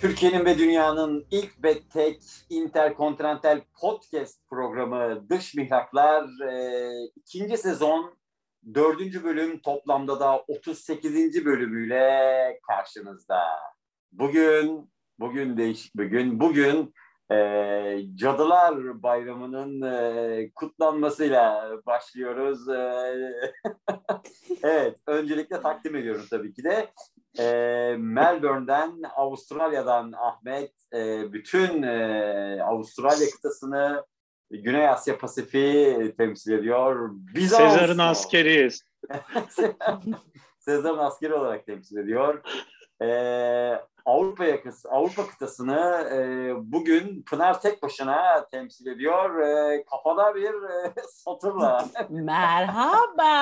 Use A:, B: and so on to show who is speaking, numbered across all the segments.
A: Türkiye'nin ve dünyanın ilk ve tek interkontinental podcast programı Dış Mihraklar e, ikinci sezon dördüncü bölüm toplamda da 38. bölümüyle karşınızda. Bugün, bugün değişik bir gün. Bugün e, Cadılar Bayramı'nın e, kutlanmasıyla başlıyoruz. E, evet, öncelikle takdim ediyorum tabii ki de. E, Melbourne'den, Avustralya'dan Ahmet, e, bütün e, Avustralya kıtasını, Güney Asya Pasifik'i temsil ediyor.
B: Biz Sezar'ın askeriyiz.
A: Sezar'ın askeri olarak temsil ediyor. Ee, Avrupa yakası, Avrupa kıtasını e, bugün Pınar tek başına temsil ediyor. E, kafada bir e, satırla.
C: Merhaba.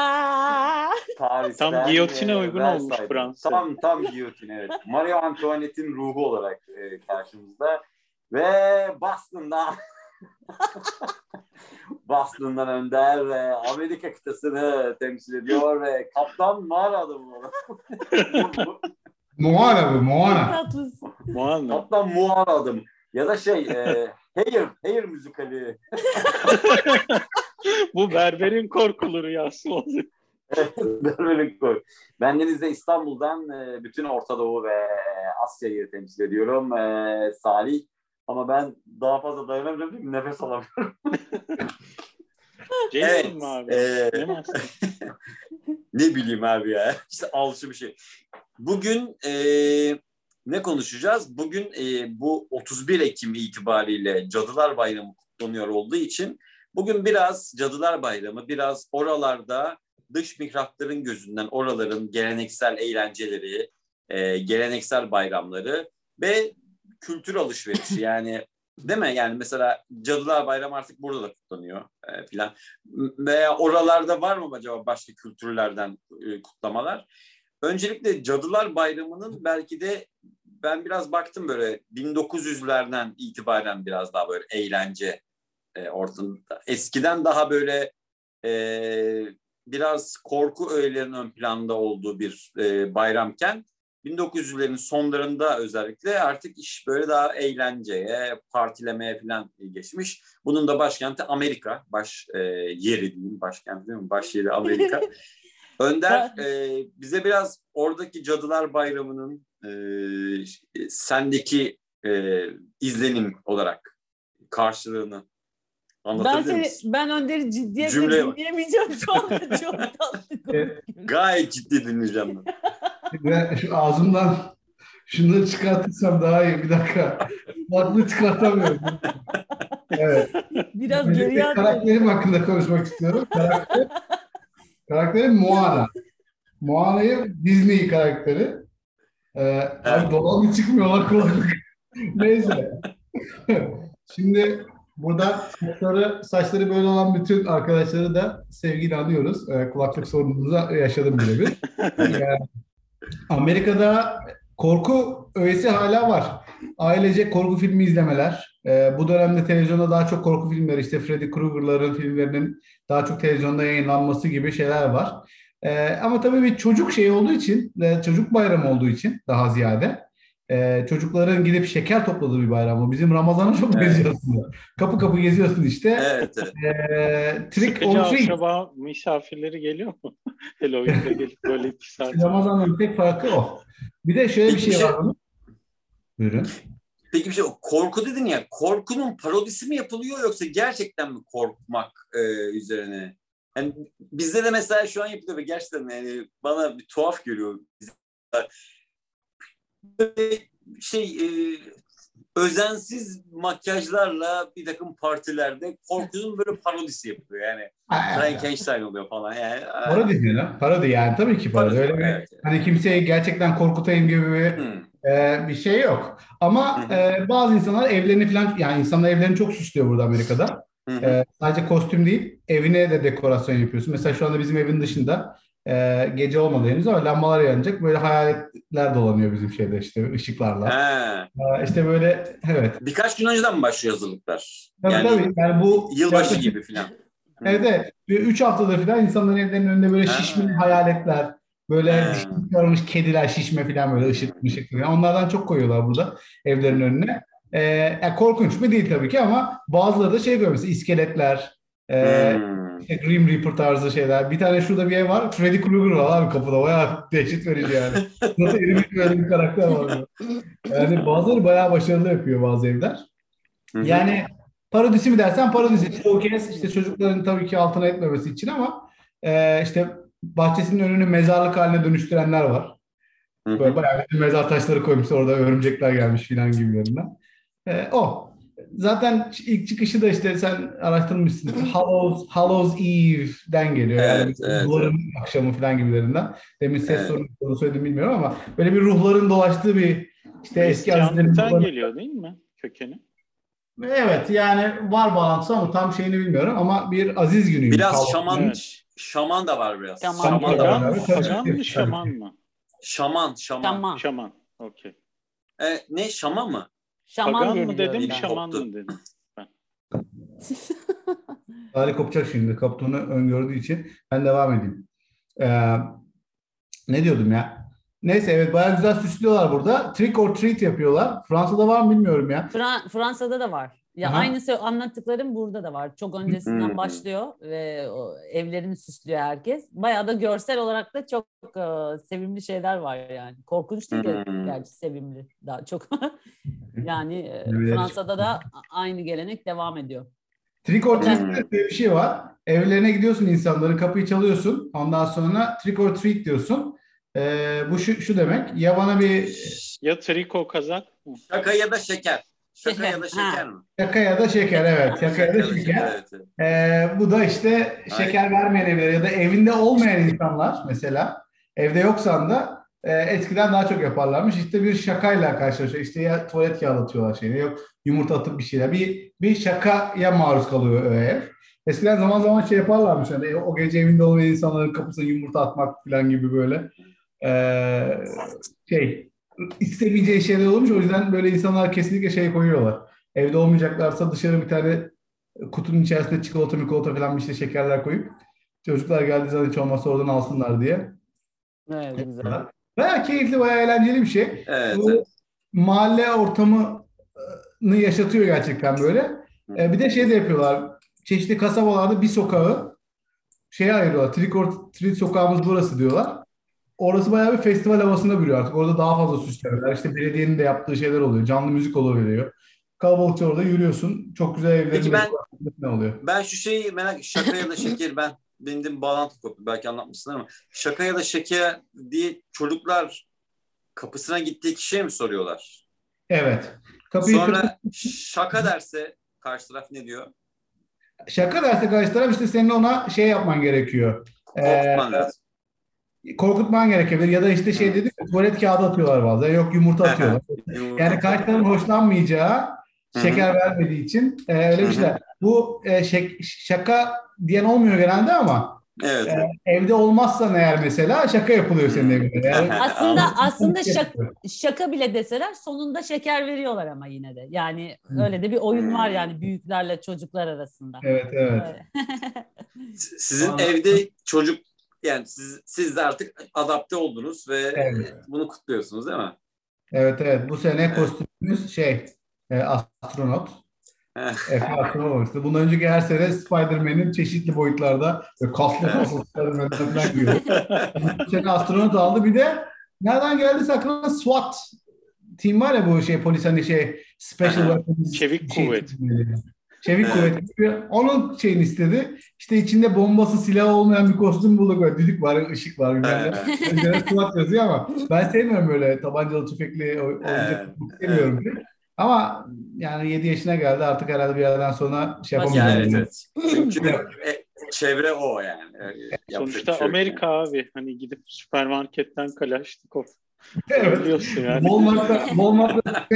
B: Paris'ten, tam giyotine uygun e, olmuş Fransa.
A: Tam tam giyotin evet. Mario Antoinette'in ruhu olarak e, karşımızda. Ve Boston'dan Boston'dan Önder e, Amerika kıtasını temsil ediyor. E, Kaptan mağara adamı.
D: Moana bu, Moana.
A: Moana. Hatta Moana adım. Ya da şey, e, Hair, Hair müzikali.
B: bu berberin korkulu rüyası oldu.
A: berberin korku. Ben Deniz'de İstanbul'dan e, bütün Orta Doğu ve Asya'yı temsil ediyorum. E, Salih. Ama ben daha fazla dayanamıyorum. Nefes alamıyorum.
B: Jason evet, mi abi? E,
A: ne bileyim abi ya. İşte alçı bir şey. Bugün e, ne konuşacağız? Bugün e, bu 31 Ekim itibariyle Cadılar Bayramı kutlanıyor olduğu için bugün biraz Cadılar Bayramı, biraz oralarda dış mihrakların gözünden oraların geleneksel eğlenceleri, e, geleneksel bayramları ve kültür alışverişi yani değil mi? Yani mesela Cadılar Bayramı artık burada da kutlanıyor e, filan. Veya oralarda var mı acaba başka kültürlerden e, kutlamalar? Öncelikle Cadılar Bayramı'nın belki de ben biraz baktım böyle 1900'lerden itibaren biraz daha böyle eğlence e, ortamında. Eskiden daha böyle e, biraz korku öğelerinin ön planda olduğu bir e, bayramken 1900'lerin sonlarında özellikle artık iş böyle daha eğlenceye, partilemeye falan geçmiş. Bunun da başkenti Amerika, baş e, yeri diyeyim, başkenti değil mi? Baş yeri Amerika. Önder e, bize biraz oradaki Cadılar Bayramı'nın e, sendeki e, izlenim olarak karşılığını anlatabilir
C: ben seni,
A: misin?
C: Ben Önder'i ciddiyetle Cümle dinleyemeyeceğim şu anda çok tatlı.
A: Gayet ciddi dinleyeceğim ben.
D: Ve şu ağzımdan şunları çıkartırsam daha iyi. Bir dakika. Farklı çıkartamıyorum. Evet.
C: Biraz geriye
D: Karakterim hakkında konuşmak istiyorum. Karakter Karakterim Moana. Moana'yı Disney karakteri. Ee, evet. Abi dolabı çıkmıyorlar kulaklık. Neyse. Şimdi burada saçları, saçları böyle olan bütün arkadaşları da sevgiyle anıyoruz. Ee, kulaklık sorunumuzu yaşadım bile bir. Ee, Amerika'da korku öğesi hala var. Ailece korku filmi izlemeler. Ee, bu dönemde televizyonda daha çok korku filmleri işte Freddy Krueger'ların filmlerinin daha çok televizyonda yayınlanması gibi şeyler var. Ee, ama tabii bir çocuk şey olduğu için, çocuk bayramı olduğu için daha ziyade e, çocukların gidip şeker topladığı bir bayram bu. Bizim Ramazan'a çok evet. benziyorsun. Kapı kapı geziyorsun işte.
A: Evet.
D: E, trick or treat.
B: Acaba misafirleri geliyor mu? Halloween'de gelip böyle iki saat.
D: Ramazan'ın tek farkı o. Bir de şöyle bir şey, şey var. Buyurun.
A: Peki bir şey korku dedin ya korkunun parodisi mi yapılıyor yoksa gerçekten mi korkmak e, üzerine? Yani bizde de mesela şu an yapılıyor ve gerçekten yani bana bir tuhaf geliyor. Şey e, özensiz makyajlarla bir takım partilerde korkunun böyle parodisi yapıyor yani. Frankenstein oluyor falan yani.
D: Parodi diyor lan. Parodi yani tabii ki parodi. parodi Öyle evet. bir, hani kimseyi gerçekten korkutayım gibi bir hmm e, bir şey yok. Ama e, bazı insanlar evlerini falan yani insanlar evlerini çok süslüyor burada Amerika'da. E, sadece kostüm değil evine de dekorasyon yapıyorsun. Mesela şu anda bizim evin dışında e, gece olmadı henüz ama lambalar yanacak. Böyle hayaletler dolanıyor bizim şeyde işte ışıklarla. E, işte böyle evet.
A: Birkaç gün önceden mi başlıyor hazırlıklar?
D: Tabii yani, tabii. Yani bu
A: yılbaşı gibi falan.
D: Evet, evet. Üç haftadır falan insanların evlerinin önünde böyle şişmiş hayaletler, Böyle çıkarmış kediler şişme falan böyle ışık ışık falan. Onlardan çok koyuyorlar burada evlerin önüne. Ee, yani korkunç mu değil tabii ki ama bazıları da şey görmüş iskeletler, e,
A: Hmm.
D: işte Grim Reaper tarzı şeyler. Bir tane şurada bir ev var. Freddy Krueger var abi kapıda. Bayağı dehşet verici yani. Nasıl erimiş böyle bir karakter var. Yani bazıları bayağı başarılı yapıyor bazı evler. Yani parodisi mi dersen parodisi. Çoğu kez işte çocukların tabii ki altına etmemesi için ama e, işte bahçesinin önünü mezarlık haline dönüştürenler var. Böyle bayağı bir mezar taşları koymuşlar orada örümcekler gelmiş filan gibilerinden. E, o. Zaten ilk çıkışı da işte sen araştırmışsın. Hallows, Hallows Eve'den geliyor. Yani
A: Evet, evet,
D: ruhların akşamı filan gibilerinden. Demin ses
A: Evet.
D: sorunu söyledim bilmiyorum ama böyle bir ruhların dolaştığı bir işte eski azizlerin ruhları-
B: geliyor değil mi kökeni?
D: Evet yani var bağlantısı ama tam şeyini bilmiyorum ama bir aziz günüymüş.
A: Biraz
D: Hallows
A: şaman
B: Evet.
A: Şaman da var biraz.
C: Şaman.
A: Şaman, da var.
D: Tabii.
B: mı şaman mı?
A: Şaman, şaman.
C: Şaman.
B: Şaman. Okey.
A: E, ne şaman mı?
C: Şaman
B: Pagan mı dedim,
C: ben.
B: şaman mı dedim?
D: Tarih kopacak şimdi. Koptuğunu öngördüğü için ben devam edeyim. Ee, ne diyordum ya? Neyse evet bayağı güzel süslüyorlar burada. Trick or treat yapıyorlar. Fransa'da var mı bilmiyorum ya.
C: Fra- Fransa'da da var. Ya
D: Aha.
C: aynısı anlattıklarım burada da var. Çok öncesinden
A: Hmm.
C: başlıyor ve o evlerini süslüyor herkes. Bayağı da görsel olarak da çok e, sevimli şeyler var yani. Korkunç değil de
A: Hmm.
C: gerçi sevimli daha çok. yani e,
D: Evet.
C: Fransa'da da aynı gelenek devam ediyor.
D: Trick or treat diye bir şey var. Evlerine gidiyorsun insanların kapıyı çalıyorsun. Ondan sonra trick or treat diyorsun. Ee, bu şu, şu demek. Ya bana bir
B: Ya triko kazak?
A: Şaka ya da şeker. Şaka ya da şeker mi?
D: şaka ya da şeker evet. Şaka ya da şeker.
A: Evet, evet.
D: Ee, bu da işte şeker vermeyen evler ya da evinde olmayan insanlar mesela evde yoksan da e, eskiden daha çok yaparlarmış. İşte bir şakayla karşılaşıyor. İşte ya tuvalet kağıdı atıyorlar şeyine yok yumurta atıp bir şeyler. Bir, bir şakaya maruz kalıyor o ev. Eskiden zaman zaman şey yaparlarmış. Hani o gece evinde olmayan insanların kapısına yumurta atmak falan gibi böyle ee, şey istemeyeceği şeyler olmuş. O yüzden böyle insanlar kesinlikle şey koyuyorlar. Evde olmayacaklarsa dışarı bir tane kutunun içerisinde çikolata mikolata falan bir işte şekerler koyup çocuklar geldiği zaman hiç olmazsa oradan alsınlar diye.
C: Evet güzel.
D: Bayağı keyifli, bayağı eğlenceli bir şey.
A: Evet,
D: Bu
A: evet.
D: mahalle ortamını yaşatıyor gerçekten böyle. Ee, bir de şey de yapıyorlar. Çeşitli kasabalarda bir sokağı şeye ayırıyorlar. Trick or treat sokağımız burası diyorlar. Orası bayağı bir festival havasında bürüyor artık. Orada daha fazla süslemeler. İşte belediyenin de yaptığı şeyler oluyor. Canlı müzik veriyor. Kalabalıkça orada yürüyorsun. Çok güzel evlerin
A: ben-
D: ne oluyor?
A: Ben şu şeyi merak şaka ya da şeker ben benim de bağlantı koptu. Belki anlatmışsın ama şaka ya da şeker diye çocuklar kapısına gittiği kişiye mi soruyorlar?
D: Evet. Kapıyı
A: Sonra şaka derse karşı taraf ne diyor?
D: Şaka derse karşı taraf işte senin ona şey yapman gerekiyor. Ee,
A: Korkutman lazım.
D: Korkutman gerekebilir ya da işte şey ya, tuvalet kağıdı atıyorlar bazen yok yumurta atıyorlar. yani karşı tarafın hoşlanmayacağı şeker vermediği için e, öyle bir şeyler. Bu e, şek- şaka diyen olmuyor genelde ama
A: Evet.
D: e,
A: evet.
D: evde olmazsan eğer mesela şaka yapılıyor senin
A: Hı.
D: evinde. Yani,
C: Aslında aslında şaka, şaka bile deseler sonunda şeker veriyorlar ama yine de. Yani öyle de bir oyun var
A: Hmm.
C: yani büyüklerle çocuklar arasında.
D: Evet evet.
A: Sizin evde çocuk yani siz, siz de artık adapte oldunuz ve
D: Evet.
A: bunu kutluyorsunuz değil mi?
D: Evet evet. Bu sene kostümümüz şey e, astronot. Efe astronot olmuştu. Bundan önceki her sene Spider-Man'in çeşitli boyutlarda kaslı kaslı Spider-Man'den giriyor. Bu sene astronot aldı. Bir de nereden geldiyse aklına SWAT team var ya bu şey polis hani şey special weapons
B: Çevik
D: şey-
B: kuvvet.
D: Çevik
A: Evet.
D: kuvvet. Onun şeyini istedi. İşte içinde bombası silahı olmayan bir kostüm bulduk. Böyle düdük var, ışık var. Üzerine SWAT yazıyor ama ben sevmiyorum böyle tabancalı tüfekli oy- oyuncak.
A: Evet,
D: Sevmiyorum. Ama yani 7 yaşına geldi artık herhalde bir yerden sonra şey yapamayacak.
A: Yani evet. Çünkü çevre o yani. Yapacak
B: Sonuçta
A: şey yok
B: Amerika abi. Hani gidip süpermarketten Kalaşnikov
D: Evet.
B: alıyorsun yani.
D: Walmart'ta, Walmart'ta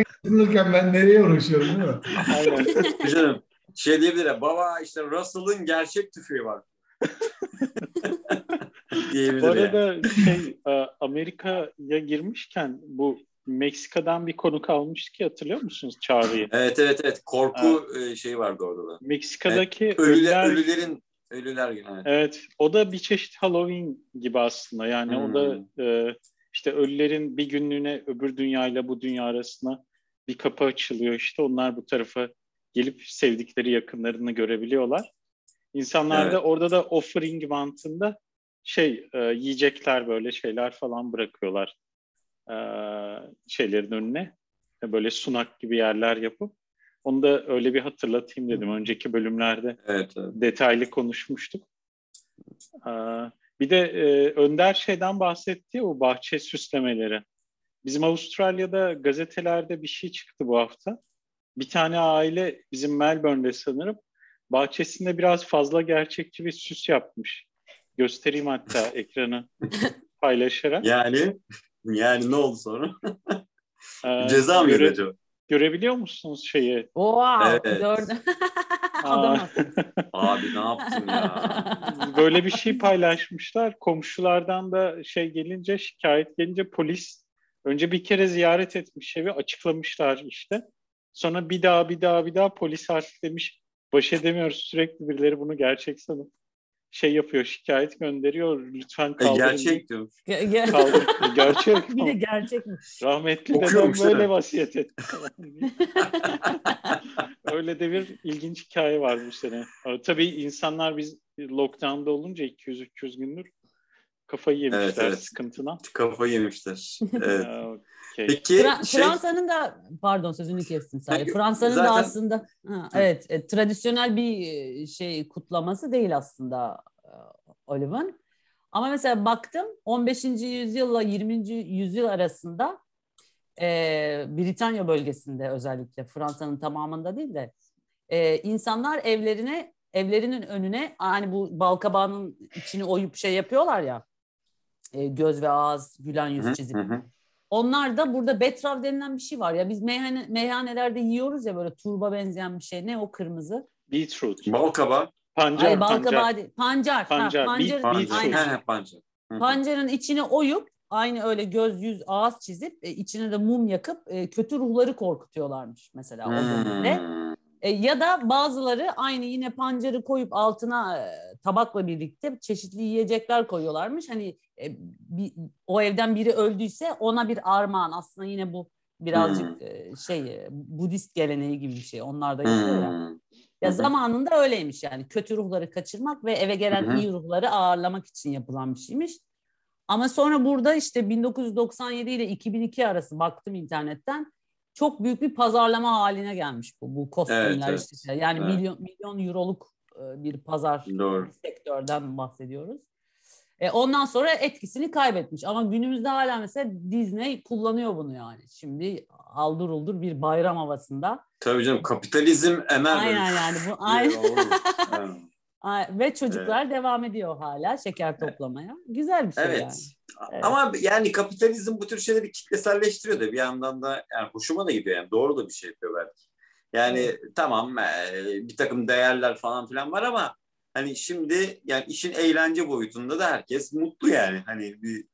D: ben nereye uğraşıyorum değil mi?
B: Aynen.
A: yani. Canım şey diyebilir ya baba işte Russell'ın gerçek tüfeği var. diyebilir
B: Bu
A: yani.
B: arada şey e, Amerika'ya girmişken bu Meksika'dan bir konuk almıştık ki hatırlıyor musunuz çağrıyı?
A: Evet evet evet korku e, şeyi vardı orada da.
B: Meksika'daki
A: Ölüler,
B: ölüler
A: ölülerin Ölüler günü. Evet.
B: Evet, o da bir çeşit Halloween gibi aslında. Yani o da
A: Hmm.
B: e, işte ölülerin bir günlüğüne öbür dünyayla bu dünya arasına bir kapı açılıyor. İşte onlar bu tarafa gelip sevdikleri yakınlarını görebiliyorlar. İnsanlar da
A: Evet.
B: orada da offering mantığında şey e, yiyecekler böyle şeyler falan bırakıyorlar e, şeylerin önüne. E, Böyle sunak gibi yerler yapıp onu da öyle bir hatırlatayım dedim. Önceki bölümlerde
A: Evet, evet.
B: detaylı konuşmuştuk. Ee, Bir de e, Önder şeyden bahsetti ya o bahçe süslemeleri. Bizim Avustralya'da gazetelerde bir şey çıktı bu hafta. Bir tane aile bizim Melbourne'de sanırım bahçesinde biraz fazla gerçekçi bir süs yapmış. Göstereyim hatta ekranı paylaşarak.
A: Yani yani ne oldu sonra?
B: Ee,
A: Ceza mı
B: göre-
A: acaba?
B: Görebiliyor musunuz şeyi?
C: Wow,
A: Evet.
C: gördüm. Adam
A: Abi ne yaptın ya?
B: Böyle bir şey paylaşmışlar. Komşulardan da şey gelince, şikayet gelince polis önce bir kere ziyaret etmiş evi açıklamışlar işte. Sonra bir daha bir daha bir daha polis artık demiş baş edemiyoruz sürekli birileri bunu gerçek sanıp şey yapıyor şikayet gönderiyor lütfen
A: E,
B: kaldırın.
A: gerçek diyorum.
C: Ge- ge-
B: Kaldır. Gerçek.
C: bir de gerçekmiş.
B: Rahmetli dedem böyle vasiyet etti. Öyle de bir ilginç hikaye var bu sene. Tabii insanlar biz lockdown'da olunca 200-300 gündür kafayı yemişler
A: Evet, evet.
B: sıkıntıdan.
A: Kafayı yemişler. Evet.
B: Okey.
A: Peki
C: Fra-
A: şey
C: Fransa'nın da pardon sözünü kestim sadece. Fransa'nın da
A: zaten-
C: aslında ha, evet e, tradisyonel bir e, şey kutlaması değil aslında e, Olive'ın. Ama mesela baktım 15. yüzyılla 20. yüzyıl arasında e, Britanya bölgesinde özellikle Fransa'nın tamamında değil de e, insanlar evlerine evlerinin önüne hani bu balkabağının içini oyup şey yapıyorlar ya e, göz ve ağız gülen
A: Hı
C: yüz
A: hı,
C: çizip
A: hı hı.
C: Onlar da burada betrav denilen bir şey var ya biz meyhane, meyhanelerde yiyoruz ya böyle turba benzeyen bir şey ne o kırmızı
B: Beetroot.
A: Bal kaba.
B: Pancar,
C: Ay
B: pancar.
C: balkabağı değil pancar
B: Pancar,
C: ha, pancarın,
A: Pancar.
C: aynen.
A: He, he, pancar. Hı hı.
C: pancarın içine oyup aynı öyle göz yüz ağız çizip e, içine de mum yakıp e, kötü ruhları korkutuyorlarmış mesela o dönemde. E, ya da bazıları aynı yine pancarı koyup altına e, tabakla birlikte çeşitli yiyecekler koyuyorlarmış. Hani e, bir, o evden biri öldüyse ona bir armağan aslında yine bu birazcık
A: Hmm.
C: e, şey e, Budist geleneği gibi bir şey. Onlar da yapıyor ya.
A: Hmm.
C: Ya
A: hı.
C: zamanında öyleymiş yani. Kötü ruhları kaçırmak ve eve gelen
A: Hı hı.
C: iyi ruhları ağırlamak için yapılan bir şeymiş. Ama sonra burada işte 1997 ile 2002 arası baktım internetten. Çok büyük bir pazarlama haline gelmiş bu bu kostümler
A: Evet, evet.
C: işte. Yani
A: Evet.
C: milyon milyon euroluk e, bir pazar
A: Doğru.
C: bir sektörden bahsediyoruz. E, ondan sonra etkisini kaybetmiş. Ama günümüzde hala mesela Disney kullanıyor bunu yani. Şimdi haldır uldur bir bayram havasında.
A: Tabii canım kapitalizm böyle.
C: Aynen yani bu aynen.
A: Evet.
C: Ay, Ve çocuklar devam ediyor hala şeker toplamaya. Güzel bir şey
A: Evet.
C: yani. Evet.
A: Ama yani kapitalizm bu tür şeyleri kitleselleştiriyor da bir yandan da yani hoşuma da gidiyor yani doğru da bir şey yapıyor belki. Yani tamam e, bir takım değerler falan filan var ama hani şimdi yani işin eğlence boyutunda da herkes mutlu yani. Hani bir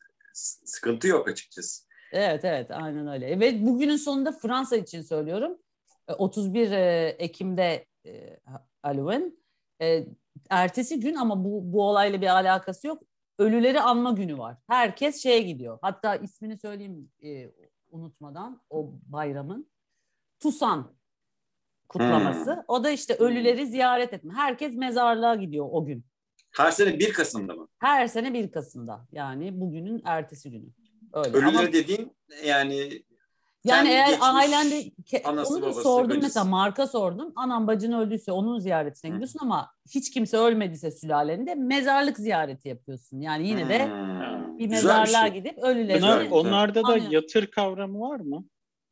A: sıkıntı yok açıkçası.
C: Evet evet aynen öyle. Ve bugünün sonunda Fransa için söylüyorum. E, 31 e, Ekim'de e, Halloween. E, Ertesi gün ama bu, bu olayla bir alakası yok. Ölüleri anma günü var. Herkes şeye gidiyor. Hatta ismini söyleyeyim e, unutmadan o bayramın. Tusan kutlaması. O da işte ölüleri ziyaret etme. Herkes mezarlığa gidiyor o gün.
A: Her sene 1 Kasım'da mı?
C: Her sene 1 Kasım'da. Yani bugünün ertesi günü. Öyle.
A: Ölüleri
C: Ama
A: dediğin yani
C: yani
A: kendi
C: eğer
A: geçmiş
C: ailende
A: anası,
C: onu da
A: babası,
C: sordum
A: bacısı.
C: mesela marka sordum. Anan bacın öldüyse onun ziyaretine
A: Hı.
C: gidiyorsun ama hiç kimse ölmediyse sülalende mezarlık ziyareti yapıyorsun. Yani yine de
A: Hmm,
C: bir mezarlığa
A: şey.
C: gidip ölüleri
B: Bunlar,
A: güzel.
B: onlarda da
C: Anlıyorum.
B: yatır kavramı var mı?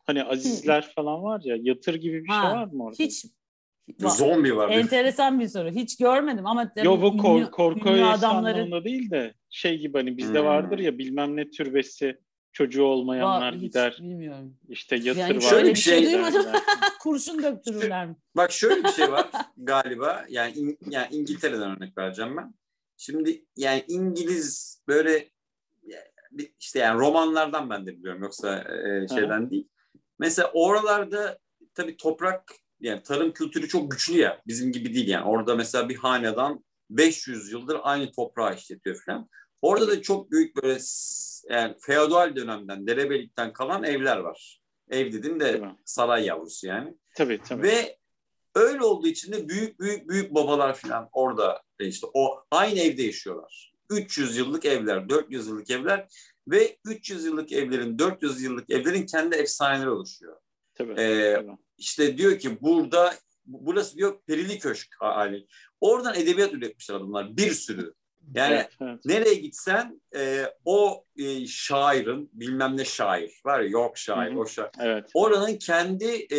B: Hani azizler falan var ya yatır gibi bir
C: Ha,
B: şey var mı orada?
C: hiç
A: Zombi var.
C: enteresan bir soru. Hiç görmedim ama
B: Yo bu kor- korku anlamında değil de şey gibi hani bizde
A: Hmm.
B: vardır ya bilmem ne türbesi çocuğu olmayanlar
C: hiç
B: gider
C: bilmiyorum.
B: işte yatır
C: Yani
B: var.
A: şöyle bir şey
C: duymadım.
B: derler.
C: Kurşun döktürürler mi?
A: Bak şöyle bir şey var galiba. Yani İng- yani İngiltere'den örnek vereceğim ben. Şimdi yani İngiliz böyle işte yani romanlardan ben de biliyorum yoksa e, şeyden değil. Mesela oralarda tabii toprak yani tarım kültürü çok güçlü ya bizim gibi değil yani. Orada mesela bir hanedan 500 yıldır aynı toprağı işletiyor falan. Orada da çok büyük böyle yani feodal dönemden, derebelikten kalan evler var. Ev dedim de
B: Tabii.
A: saray yavrusu yani.
B: Tabii tabii.
A: Ve öyle olduğu için de büyük büyük büyük babalar falan orada işte o aynı evde yaşıyorlar. 300 yıllık evler, 400 yıllık evler ve 300 yıllık evlerin, 400 yıllık evlerin kendi efsaneleri oluşuyor.
B: tabii,
A: Ee,
B: tabii.
A: İşte diyor ki burada burası diyor perili köşk hali. Oradan edebiyat üretmişler adamlar bir sürü. Yani
B: Evet, evet.
A: nereye gitsen e, o e, şairin bilmem ne şair var ya York şair
B: Hı hı.
A: o şair.
B: evet.
A: Oranın kendi e,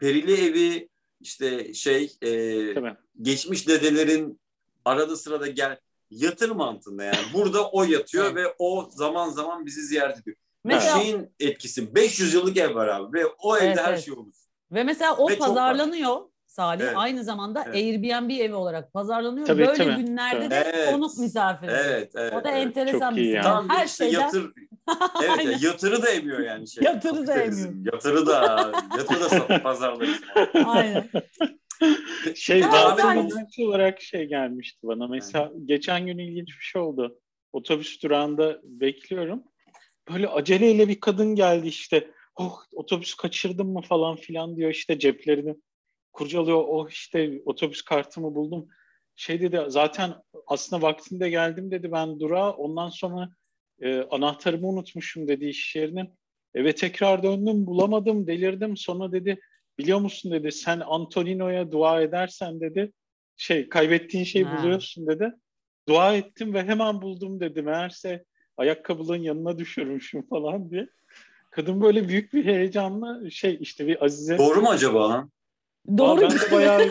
A: perili evi işte şey e,
B: Tabii.
A: geçmiş dedelerin arada sırada gel yatır mantığında yani. Burada o yatıyor
C: Evet.
A: ve o zaman zaman bizi ziyaret ediyor.
C: Mesela
A: Şeyin etkisi 500 yıllık ev var abi ve o evde
C: Evet,
A: her
C: evet.
A: şey olur.
C: ve mesela o
A: Ve
C: pazarlanıyor Salih.
A: Evet.
C: Aynı zamanda
A: Evet.
C: Airbnb evi olarak pazarlanıyor.
B: Tabii,
C: Böyle
B: tabii,
C: günlerde
B: tabii.
C: de
A: Evet.
C: konuk misafiri.
A: Evet, evet.
C: O da
A: evet.
C: enteresan
B: Çok
C: bir şey.
B: yani.
A: Tam
C: Her
A: işte
C: şeyden
A: yatır evet ya, yatırı da emiyor yani şey.
C: Yatırı da
A: Kapitalizm. Yatırı da yatırı da pazarlarız.
C: Aynen.
B: Şey
C: sen-
B: konusu olarak şey gelmişti bana. Mesela geçen gün ilginç bir şey oldu. Otobüs durağında bekliyorum. Böyle aceleyle bir kadın geldi işte. Oh otobüs kaçırdım mı falan filan diyor işte ceplerini kurcalıyor. Oh işte otobüs kartımı buldum. Şey dedi zaten aslında vaktinde geldim dedi ben durağa. Ondan sonra e, anahtarımı unutmuşum dedi iş yerinin. Eve tekrar döndüm bulamadım delirdim. Sonra dedi biliyor musun dedi sen Antonino'ya dua edersen dedi şey kaybettiğin şeyi
C: Ha.
B: buluyorsun dedi. Dua ettim ve hemen buldum dedi. Meğerse ayakkabılığın yanına düşürmüşüm falan diye. Kadın böyle büyük bir heyecanla şey işte bir Azize.
A: Doğru mu acaba lan?
B: Aa,
C: Doğru.
B: ben de bayağı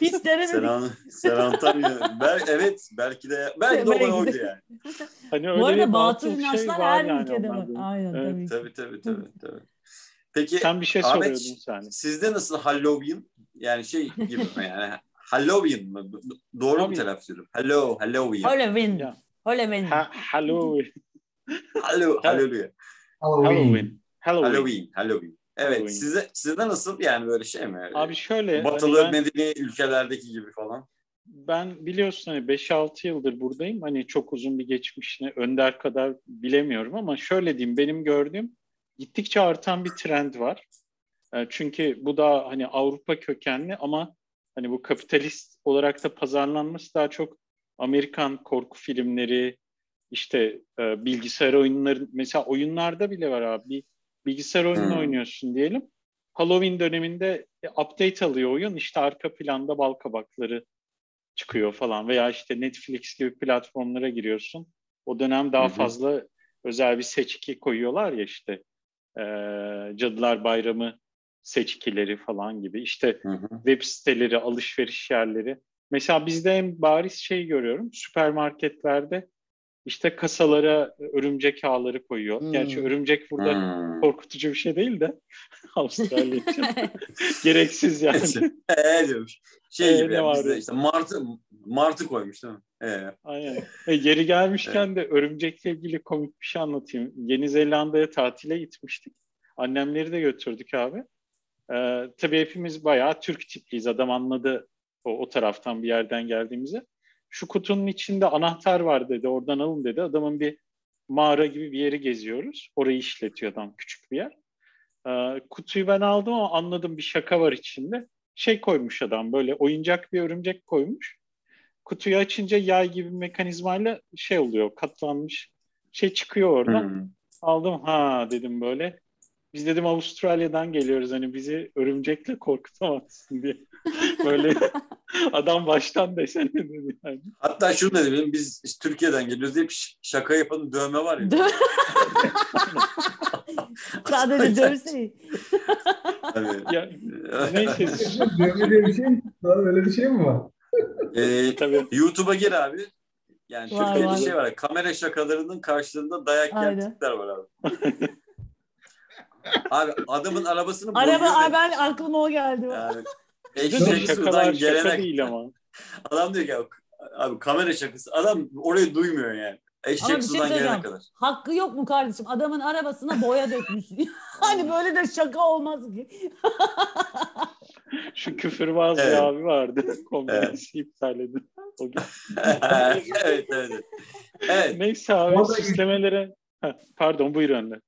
C: Hiç denemedik.
A: Selam, Selam Antonio. Bel, evet belki de belki de olay oydu yani.
B: hani öyle
C: Bu arada batıl
B: batıl
C: inançlar
B: şey
C: her
B: yani
C: ülkede var. Aynen
B: Evet.
C: tabii.
A: Tabii tabii tabii. Peki
B: Sen bir şey
A: Ahmet,
B: soruyordun sen.
A: sizde nasıl Halloween? Yani şey gibi mi yani? Halloween mi? Doğru mu telaffuz ediyorum? Hello, Halloween.
C: Halloween. Halloween.
B: Ha, Halloween.
A: Hallo, Halloween.
D: Halloween.
B: Halloween. Halloween.
A: Halloween, Halloween. Evet,
B: Halloween.
A: size sizde nasıl yani böyle şey mi?
B: Abi şöyle
A: Batılı
B: hani ben,
A: medeni ülkelerdeki gibi falan.
B: ben biliyorsun hani 5-6 yıldır buradayım. Hani çok uzun bir geçmişini Önder kadar bilemiyorum ama şöyle diyeyim benim gördüğüm gittikçe artan bir trend var. E, Çünkü bu da hani Avrupa kökenli ama hani bu kapitalist olarak da pazarlanması daha çok Amerikan korku filmleri, işte e, bilgisayar oyunları, mesela oyunlarda bile var abi. Bir bilgisayar oyunu
A: Hmm.
B: oynuyorsun diyelim. Halloween döneminde e, update alıyor oyun. İşte arka planda bal kabakları çıkıyor falan veya işte Netflix gibi platformlara giriyorsun. O dönem daha
A: Hı hı.
B: fazla özel bir seçki koyuyorlar ya işte e, Cadılar Bayramı seçkileri falan gibi. İşte
A: Hı hı.
B: web siteleri, alışveriş yerleri. Mesela bizde en bariz şey görüyorum. Süpermarketlerde işte kasalara örümcek ağları koyuyor.
C: Hmm.
B: Gerçi örümcek burada
A: Hmm.
B: korkutucu bir şey değil de Avustralya için gereksiz yani.
A: Ee, diyormuş. Şey
B: Ee,
A: gibi
B: ne
A: yani, bizde işte martı martı koymuş değil mi? Ee,
B: Aynen. E, yeri gelmişken de örümcekle ilgili komik bir şey anlatayım. Yeni Zelanda'ya tatile gitmiştik. Annemleri de götürdük abi. Ee, tabii hepimiz bayağı Türk tipliyiz. Adam anladı o, o taraftan bir yerden geldiğimizi. Şu kutunun içinde anahtar var dedi. Oradan alın dedi. Adamın bir mağara gibi bir yeri geziyoruz. Orayı işletiyor adam. Küçük bir yer. Ee, kutuyu ben aldım ama anladım bir şaka var içinde. Şey koymuş adam böyle oyuncak bir örümcek koymuş. Kutuyu açınca yay gibi bir mekanizmayla şey oluyor katlanmış şey çıkıyor oradan.
A: hmm.
B: Aldım ha dedim böyle. Biz dedim Avustralya'dan geliyoruz hani bizi örümcekle korkutamazsın diye. Böyle adam baştan desene dedi yani.
A: Hatta şunu da dedim biz işte Türkiye'den geliyoruz diye şaka yapan dövme var ya.
C: Sadece dövse.
A: Hani,
B: Ya, neyse
D: Dövme diye bir şey mi? Öyle bir şey mi var?
A: Ee,
B: tabii
A: YouTube'a gir abi. Yani
C: Var,
A: Türkiye'de
C: var.
A: şey var. Kamera şakalarının karşılığında dayak tipler var abi. abi adamın arabasını
C: Araba
A: boyuyor
C: ben aklıma o geldi.
A: Yani eşek
B: şakalar
A: sudan
B: şaka
A: gelene
B: değil ama.
A: adam diyor ki abi, abi kamera şakası. Adam orayı duymuyor yani.
C: Ama
A: Eşek
C: bir şey söyleyeceğim.
A: kadar.
C: Hakkı yok mu kardeşim? Adamın arabasına boya dökmüş. hani böyle de şaka olmaz ki.
B: Şu küfürbaz
A: Evet.
B: bir abi vardı. Kombinesi iptal edin. O gün.
A: evet, evet. Evet.
B: Neyse abi
D: Orada-
B: süslemelere... Pardon buyur Önder.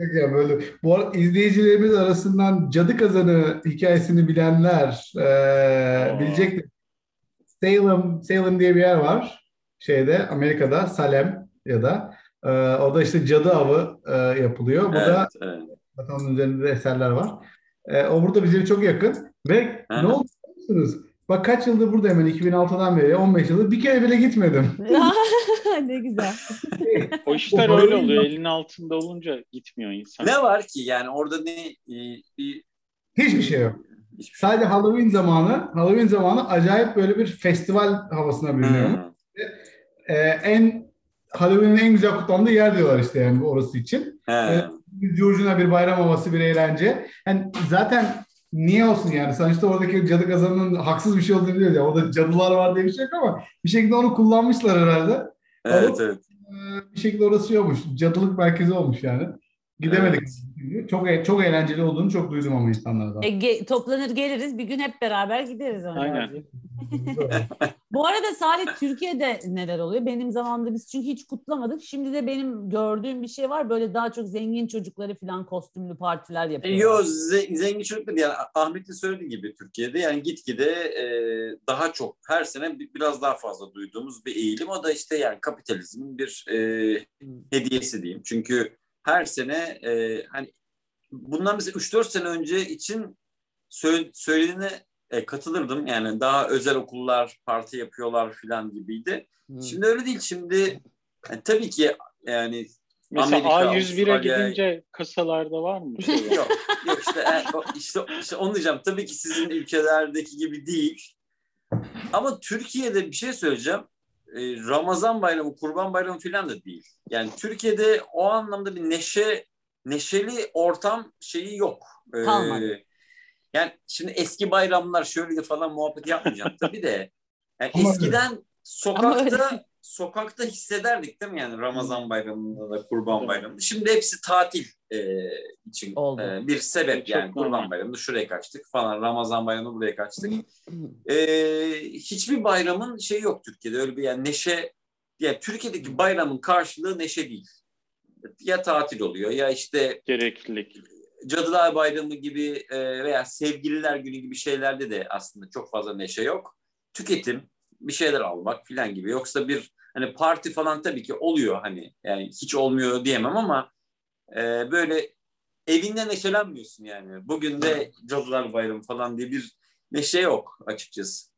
D: Ya böyle. Bu arada izleyicilerimiz arasından Cadı Kazanı hikayesini bilenler eee
B: Aa.
D: bilecektir. Salem, Salem diye bir yer var. Şeyde Amerika'da Salem ya da eee, orada işte cadı avı eee, yapılıyor. Burada
A: Evet, evet.
D: Zaten onun üzerinde de eserler var. Ee, o burada bize çok yakın. Ve
A: Hı.
D: ne oldu biliyor musunuz? Bak kaç yıldır buradayım ben 2006'dan beri 15 yıldır bir kere bile gitmedim.
C: ne güzel.
B: O işler öyle oluyor. Elinin altında olunca gitmiyor insan.
A: Ne var ki yani orada ne e, bir
D: Hiçbir şey yok.
A: hiçbir şey.
D: Sadece Halloween zamanı, Halloween zamanı acayip böyle bir festival havasına bürünüyor.
A: Hmm.
D: Ee, en Halloween'in en güzel kutlandığı yer diyorlar işte yani orası için. Bir curcuna bir bayram havası, bir eğlence. Yani zaten niye olsun yani? Sonuçta oradaki cadı kazanının haksız bir şey olduğunu biliyoruz. ya. orada cadılar var diye bir şey yok ama bir şekilde onu kullanmışlar herhalde.
A: Evet, evet.
D: Bir şekilde orası şey olmuş. Cadılık merkezi olmuş yani. Gidemedik. Çok e- çok eğlenceli olduğunu çok duydum ama insanlardan.
C: E, ge- toplanır geliriz bir gün hep beraber gideriz.
B: Aynen.
C: Önderciğim. Bu arada Salih Türkiye'de neler oluyor? Benim zamanımda biz çünkü hiç kutlamadık. Şimdi de benim gördüğüm bir şey var. Böyle daha çok zengin çocukları falan kostümlü partiler
A: E,
C: yapıyorlar.
A: Yo ze- zengin çocuklar yani Ahmet'in söylediği gibi Türkiye'de yani gitgide e, daha çok her sene bi- biraz daha fazla duyduğumuz bir eğilim. O da işte yani kapitalizmin bir e, hediyesi diyeyim. Çünkü her sene e, hani bundan mesela 3-4 sene önce için söyle, söylediğine e, katılırdım. Yani daha özel okullar parti yapıyorlar falan gibiydi.
C: Hı.
A: Şimdi öyle değil. Şimdi yani tabii ki yani
B: Mesela
A: Amerika,
B: A101'e
A: Avustralya-
B: gidince kasalarda var mı? Şey
A: yok yok işte, e, işte işte onu diyeceğim. Tabii ki sizin ülkelerdeki gibi değil. Ama Türkiye'de bir şey söyleyeceğim. E, Ramazan bayramı, Kurban bayramı falan da değil. Yani Türkiye'de o anlamda bir neşe neşeli ortam şeyi yok. E,
C: Kalmadı.
A: yani şimdi eski bayramlar şöyle falan muhabbet yapmayacağım tabii de. Yani eskiden sokakta sokakta hissederdik değil mi yani Ramazan bayramında da Kurban bayramında. Şimdi hepsi tatil e, için
C: Oldu.
A: e, bir sebep
B: Çok
A: yani Kurban bayramında şuraya kaçtık falan Ramazan bayramında buraya kaçtık. E, hiçbir bayramın şeyi yok Türkiye'de öyle bir yani neşe yani Türkiye'deki bayramın karşılığı neşe değil. Ya tatil oluyor ya işte
B: Gereklilik.
A: Cadılar Bayramı gibi e, veya Sevgililer Günü gibi şeylerde de aslında çok fazla neşe yok. Tüketim, bir şeyler almak falan gibi. Yoksa bir hani parti falan tabii ki oluyor hani yani hiç olmuyor diyemem ama e, böyle evinde neşelenmiyorsun yani. Bugün de Cadılar Bayramı falan diye bir neşe yok açıkçası.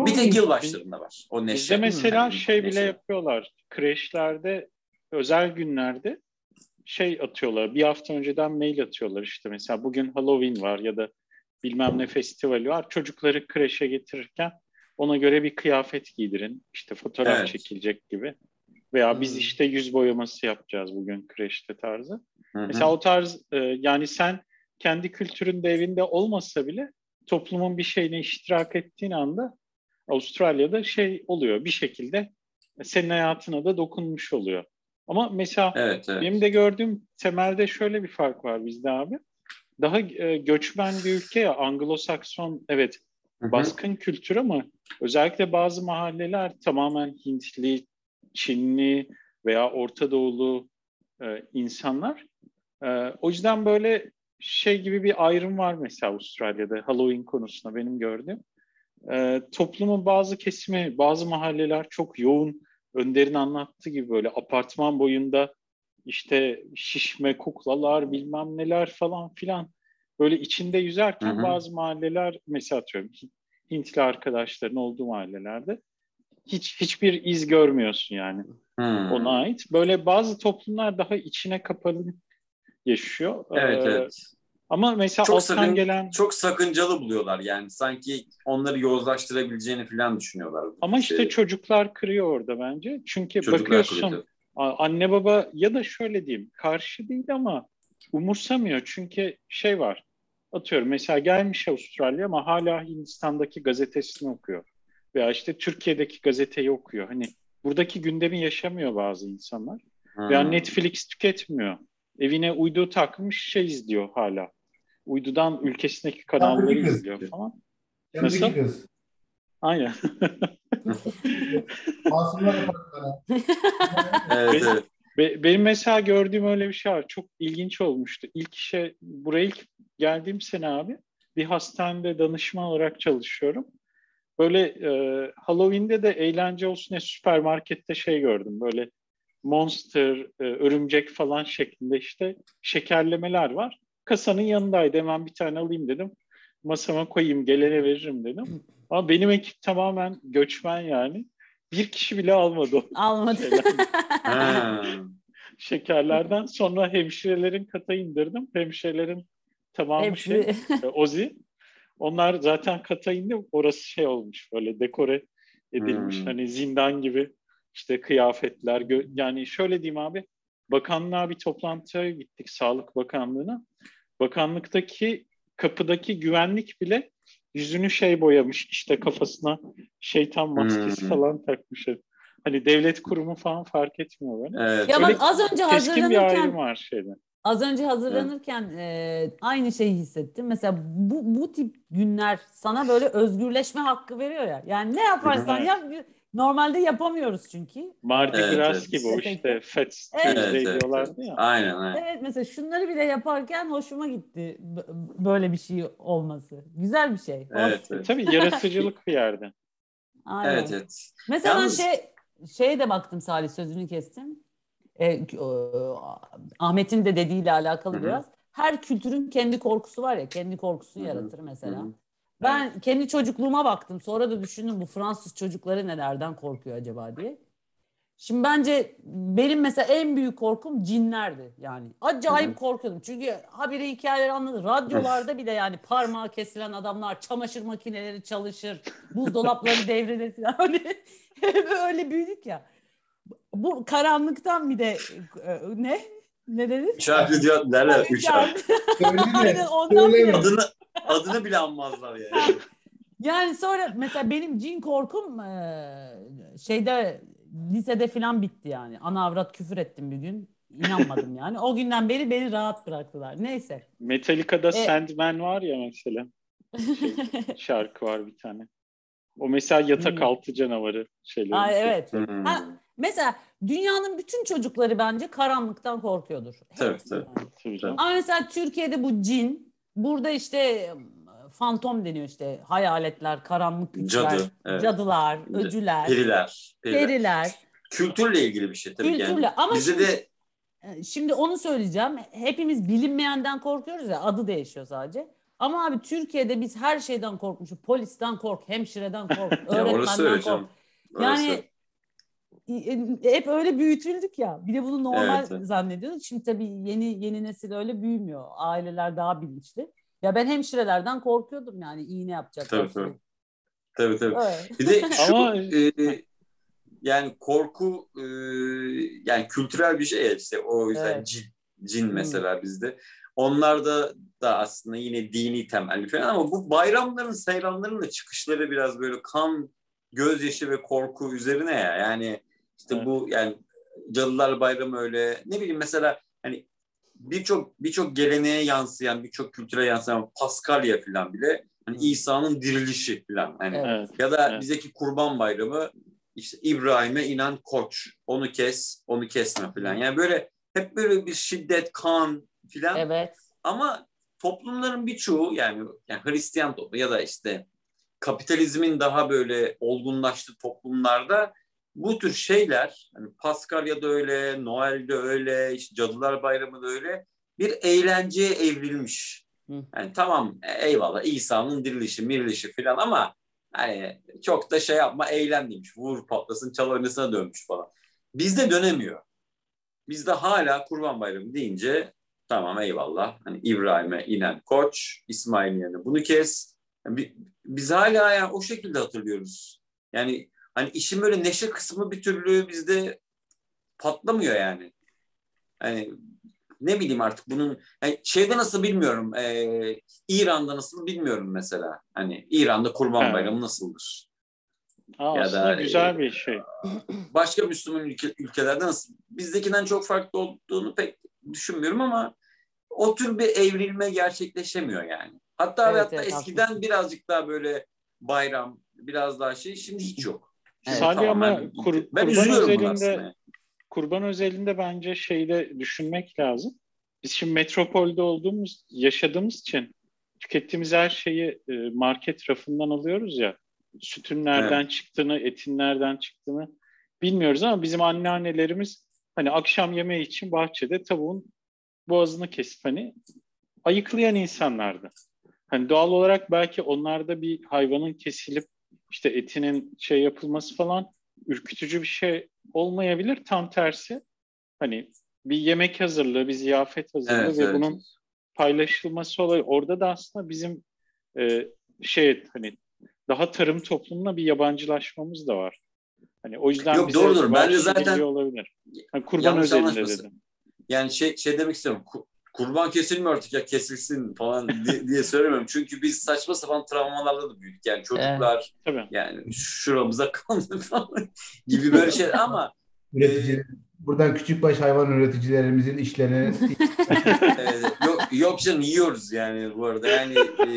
A: Bir tek yılbaşlarında var o neşe.
B: Bizde mesela
A: Hani
B: şey bile
A: neşe.
B: yapıyorlar. Kreşlerde özel günlerde şey atıyorlar. Bir hafta önceden mail atıyorlar işte. Mesela bugün Halloween var ya da bilmem ne festivali var. Çocukları kreşe getirirken ona göre bir kıyafet giydirin. İşte fotoğraf
A: Evet.
B: çekilecek gibi. Veya biz
C: Hmm.
B: işte yüz boyaması yapacağız bugün kreşte tarzı.
A: Hı hı.
B: Mesela o tarz e, yani sen kendi kültüründe evinde olmasa bile toplumun bir şeyine iştirak ettiğin anda Avustralya'da şey oluyor bir şekilde senin hayatına da dokunmuş oluyor. Ama mesela
A: Evet, evet.
B: benim de gördüğüm temelde şöyle bir fark var bizde abi. Daha e, göçmen bir ülke ya Anglo-Sakson evet
A: Hı hı.
B: baskın kültür ama özellikle bazı mahalleler tamamen Hintli, Çinli veya Orta Doğulu e, insanlar. E, o yüzden böyle şey gibi bir ayrım var mesela Avustralya'da Halloween konusunda benim gördüğüm. E, toplumun bazı kesimi, bazı mahalleler çok yoğun. Önder'in anlattığı gibi böyle apartman boyunda işte şişme kuklalar bilmem neler falan filan böyle içinde yüzerken
A: Hı hı.
B: bazı mahalleler mesela atıyorum Hintli arkadaşların olduğu mahallelerde hiç hiçbir iz görmüyorsun yani
A: Hmm.
B: ona ait. Böyle bazı toplumlar daha içine kapalı yaşıyor.
A: Evet,
B: Ee,
A: evet.
B: Ama mesela
A: Çok
B: alttan
A: sakın-
B: gelen
A: çok sakıncalı buluyorlar yani sanki onları yozlaştırabileceğini falan düşünüyorlar.
B: ama işte
A: Şey,
B: çocuklar kırıyor orada bence. Çünkü
A: çocuklar
B: bakıyorsun
A: kırıyor.
B: anne baba ya da şöyle diyeyim karşı değil ama umursamıyor. Çünkü şey var atıyorum mesela gelmiş Avustralya ama hala Hindistan'daki gazetesini okuyor. Veya işte Türkiye'deki gazeteyi okuyor. Hani buradaki gündemi yaşamıyor bazı insanlar.
A: Hmm.
B: Veya Netflix tüketmiyor. Evine uydu takmış şey izliyor hala. Uydudan ülkesindeki kanalları izliyor
D: izliyor.
B: falan. Nasıl?
D: Yanındaki kız.
B: Aynen.
D: Masumlar.
A: Evet, evet.
B: Be- benim mesela gördüğüm öyle bir şey var. Çok ilginç olmuştu. İlk işe, buraya ilk geldiğim sene abi bir hastanede danışman olarak çalışıyorum. Böyle e, Halloween'de de eğlence olsun diye süpermarkette şey gördüm. Böyle Monster, e, örümcek falan şeklinde işte şekerlemeler var. Kasanın yanındaydı. Hemen bir tane alayım dedim. Masama koyayım, gelene veririm dedim. Ama benim ekip tamamen göçmen yani. Bir kişi bile almadı
C: Almadı.
B: şekerlerden. Sonra hemşirelerin kata indirdim. Hemşirelerin tamamı şey,
C: Hepsi.
B: e, Ozi. Onlar zaten kata indi. Orası şey olmuş böyle dekore edilmiş.
A: Hmm.
B: Hani zindan gibi işte kıyafetler. gö- yani şöyle diyeyim abi. Bakanlığa bir toplantıya gittik. Sağlık Bakanlığı'na. Bakanlıktaki kapıdaki güvenlik bile yüzünü şey boyamış. işte kafasına şeytan maskesi
A: Hmm.
B: falan takmış. Hani devlet kurumu falan fark etmiyor böyle.
A: Evet.
C: Ya bak az önce
B: Keskin bir ayrım
C: hazırlanırken
B: var şeyde.
C: Az önce hazırlanırken e, aynı şeyi hissettim. Mesela bu bu tip günler sana böyle özgürleşme hakkı veriyor ya. Yani ne yaparsan
B: hı.
C: yap normalde yapamıyoruz çünkü.
B: Mardi
A: Evet,
B: Gras
A: evet.
B: gibi o işte Fats
C: Evet,
A: evet, evet.
B: diyorlardı ya.
A: Aynen aynen.
C: Evet mesela şunları bile yaparken hoşuma gitti b- böyle bir şey olması. Güzel bir şey. Hoş.
A: Evet, evet.
B: Tabii yaratıcılık bir yerde.
C: Aynen.
A: Evet, evet.
C: Mesela
A: Yalnız-
C: şey şeye de baktım Salih sözünü kestim. E, e, Ahmet'in de dediğiyle alakalı
A: Hı hı.
C: biraz. Her kültürün kendi korkusu var ya, kendi korkusu
A: Hı hı.
C: yaratır mesela.
A: Hı hı.
C: Ben kendi çocukluğuma baktım. Sonra da düşündüm bu Fransız çocukları nelerden korkuyor acaba diye. Şimdi bence benim mesela en büyük korkum cinlerdi yani. Acayip
A: Hı hı.
C: korkuyordum. Çünkü habire hikayeleri anladım. Radyolarda bile yani parmağı kesilen adamlar, çamaşır makineleri çalışır, buzdolapları devrilir falan. Hani hep öyle büyüdük ya. Bu karanlıktan bir de e, ne? Ne dedin?
A: Üç harfli diyor derler. Üç harfli.
C: Aynen ondan bile.
A: Adını, adını bile anmazlar yani.
C: Yani sonra mesela benim cin korkum eee, şeyde lisede falan bitti yani. Ana avrat küfür ettim bir gün. İnanmadım yani. O günden beri beni rahat bıraktılar. Neyse.
B: Metallica'da
C: E-
B: Sandman var ya mesela. Şey, şarkı var bir tane. O mesela yatak
C: Hmm.
B: altı canavarı şeyleri.
C: Ay, evet.
A: Hmm.
C: Ha, mesela dünyanın bütün çocukları bence karanlıktan korkuyordur.
A: Tabii, tabii.
C: Ama mesela Türkiye'de bu cin, burada işte fantom deniyor işte hayaletler, karanlık güçler,
A: Cadı, evet.
C: cadılar, öcüler,
A: Periler. periler.
C: periler.
A: Kültürle ilgili bir şey tabii
C: Kültürle.
A: yani.
C: Ama
A: Bizde
C: şimdi-
A: de
C: Ee, Şimdi onu söyleyeceğim. Hepimiz bilinmeyenden korkuyoruz ya. Adı değişiyor sadece. Ama abi Türkiye'de biz her şeyden korkmuşuz. Polisten kork, hemşireden kork, öğretmenden kork. Yani e, hep öyle büyütüldük ya. Bir de bunu normal
A: Evet, evet.
C: zannediyoruz. Şimdi tabii yeni yeni nesil öyle büyümüyor. Aileler daha bilinçli. Ya ben hemşirelerden korkuyordum yani iğne yapacaklar.
A: Tabii, tabii. Tabii tabii.
C: Öyle.
A: Bir de şu
B: Ama-
A: e, yani korku e, yani kültürel bir şey ya işte o yüzden
C: Evet.
A: cin, cin
C: Hmm.
A: mesela bizde. Onlarda da aslında yine dini temelli falan ama bu bayramların, seyranların da çıkışları biraz böyle kan, gözyaşı ve korku üzerine ya. Yani işte
B: Evet.
A: bu yani Cadılar Bayramı öyle ne bileyim mesela hani birçok birçok geleneğe yansıyan, birçok kültüre yansıyan Paskalya falan bile hani. İsa'nın dirilişi falan hani
C: Evet.
A: Ya da
B: Evet.
A: bizdeki Kurban Bayramı işte İbrahim'e inan koç. Onu kes, onu kesme falan. Yani böyle hep böyle bir şiddet, kan filan.
C: Evet.
A: Ama toplumların birçoğu yani, yani Hristiyan toplumu ya da işte kapitalizmin daha böyle olgunlaştığı toplumlarda bu tür şeyler hani Paskalya'da öyle, Noel'de öyle, işte Cadılar Bayramı da öyle bir eğlenceye evrilmiş. Yani tamam eyvallah İsa'nın dirilişi, mirilişi falan ama hani çok da şey yapma eğlen demiş. Vur patlasın çal oynasına dönmüş falan. Bizde dönemiyor. Bizde hala Kurban Bayramı deyince tamam eyvallah. Hani İbrahim'e inen koç, İsmail'in yerine bunu kes. Yani bi- biz hala yani o şekilde hatırlıyoruz. Yani hani işin böyle neşe kısmı bir türlü bizde patlamıyor yani. Hani ne bileyim artık bunun yani şeyde nasıl bilmiyorum. Ee, İran'da nasıl bilmiyorum mesela. Hani İran'da Kurban
B: Evet.
A: Bayramı nasıldır?
B: Aa,
A: Ya da-
B: güzel bir şey.
A: Başka Müslüman ülke, ülkelerde nasıl? Bizdekinden çok farklı olduğunu pek düşünmüyorum ama o tür bir evrilme gerçekleşemiyor yani. Hatta ve
C: Evet,
A: hatta
C: evet,
A: eskiden
C: haklısın.
A: birazcık daha böyle bayram, biraz daha şey. Şimdi hiç yok.
C: Evet.
B: Sadece ama
A: Tamamen
B: kur,
A: ben
B: kurban özelinde
A: aslında.
B: kurban özelinde bence şeyde düşünmek lazım. Biz şimdi metropolde olduğumuz, yaşadığımız için tükettiğimiz her şeyi e, market rafından alıyoruz ya. Sütün nereden çıktığını, etin nereden çıktığını bilmiyoruz ama bizim anneannelerimiz hani akşam yemeği için bahçede tavuğun boğazını kesip hani ayıklayan insanlardı. Hani doğal olarak belki onlarda bir hayvanın kesilip işte etinin şey yapılması falan ürkütücü bir şey olmayabilir. Tam tersi hani bir yemek hazırlığı, bir ziyafet hazırlığı
A: Evet,
B: ve
A: evet.
B: bunun paylaşılması olay. Orada da aslında bizim e, şey hani daha tarım toplumuna bir yabancılaşmamız da var. Hani o yüzden
A: Yok,
B: bize
A: doğrudur. Ben de zaten-
B: olabilir. Hani kurban özelinde dedim.
A: Yani şey, şey demek istiyorum. Ku- Kurban kesilmiyor artık ya kesilsin falan diye, diye söylemiyorum. Çünkü biz saçma sapan travmalarla da büyüdük. Yani çocuklar
B: Tabii.
A: yani şuramıza kandı falan gibi böyle şeyler ama
D: Üretici, buradan küçükbaş hayvan üreticilerimizin işlerini
A: e, yok, yok canım yiyoruz yani bu arada. Yani e,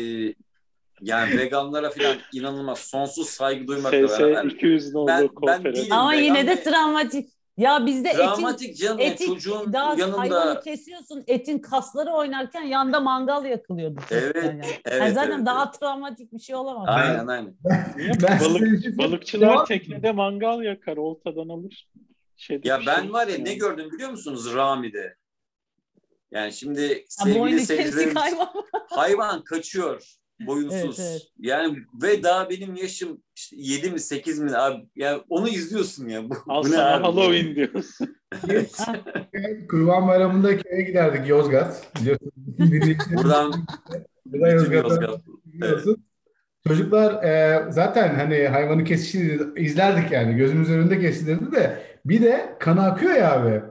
A: yani veganlara falan inanılmaz sonsuz saygı duymakla
B: SS
A: beraber
B: 200'ün
A: Ben- ben değilim.
C: Ama
A: vegan
C: yine de travmatik. Ya bizde etin
A: canım yani
C: etin
A: çocuğun
C: daha hayvanı
A: yanında
C: kesiyorsun etin kasları oynarken yanda mangal yakılıyordu.
A: Evet,
C: yani.
A: evet,
C: Yani zaten
A: evet,
C: daha
A: evet.
C: travmatik bir şey olamaz.
A: aynen aynen.
B: Niye?
D: Ben
B: Balık,
D: şey-
B: balıkçılar
D: Devam-
B: teknede mangal yakar, oltadan alır. Şeyde
A: Ya ben
B: şey
A: var ya
B: yok
A: ne
B: yani.
A: gördüm biliyor musunuz Rami'de? Yani şimdi sevgili
C: kesik
A: seyircilerimiz
C: hayvan.
A: hayvan kaçıyor boyunsuz.
C: Evet, evet.
A: Yani ve daha benim yaşım işte 7 mi 8 mi abi ya onu izliyorsun ya. Bu,
B: Al
A: bu ne abi?
B: Halloween diyorsun.
D: Kurban Bayramı'nda köye giderdik Yozgat.
A: Buradan
D: burada
A: bütün
D: Yozgat'ta
A: Yozgat.
D: biliyorsun. Çocuklar e, zaten hani hayvanı kesişini izlerdik yani. Gözümüz önünde kesilirdi de bir de kan akıyor ya abi.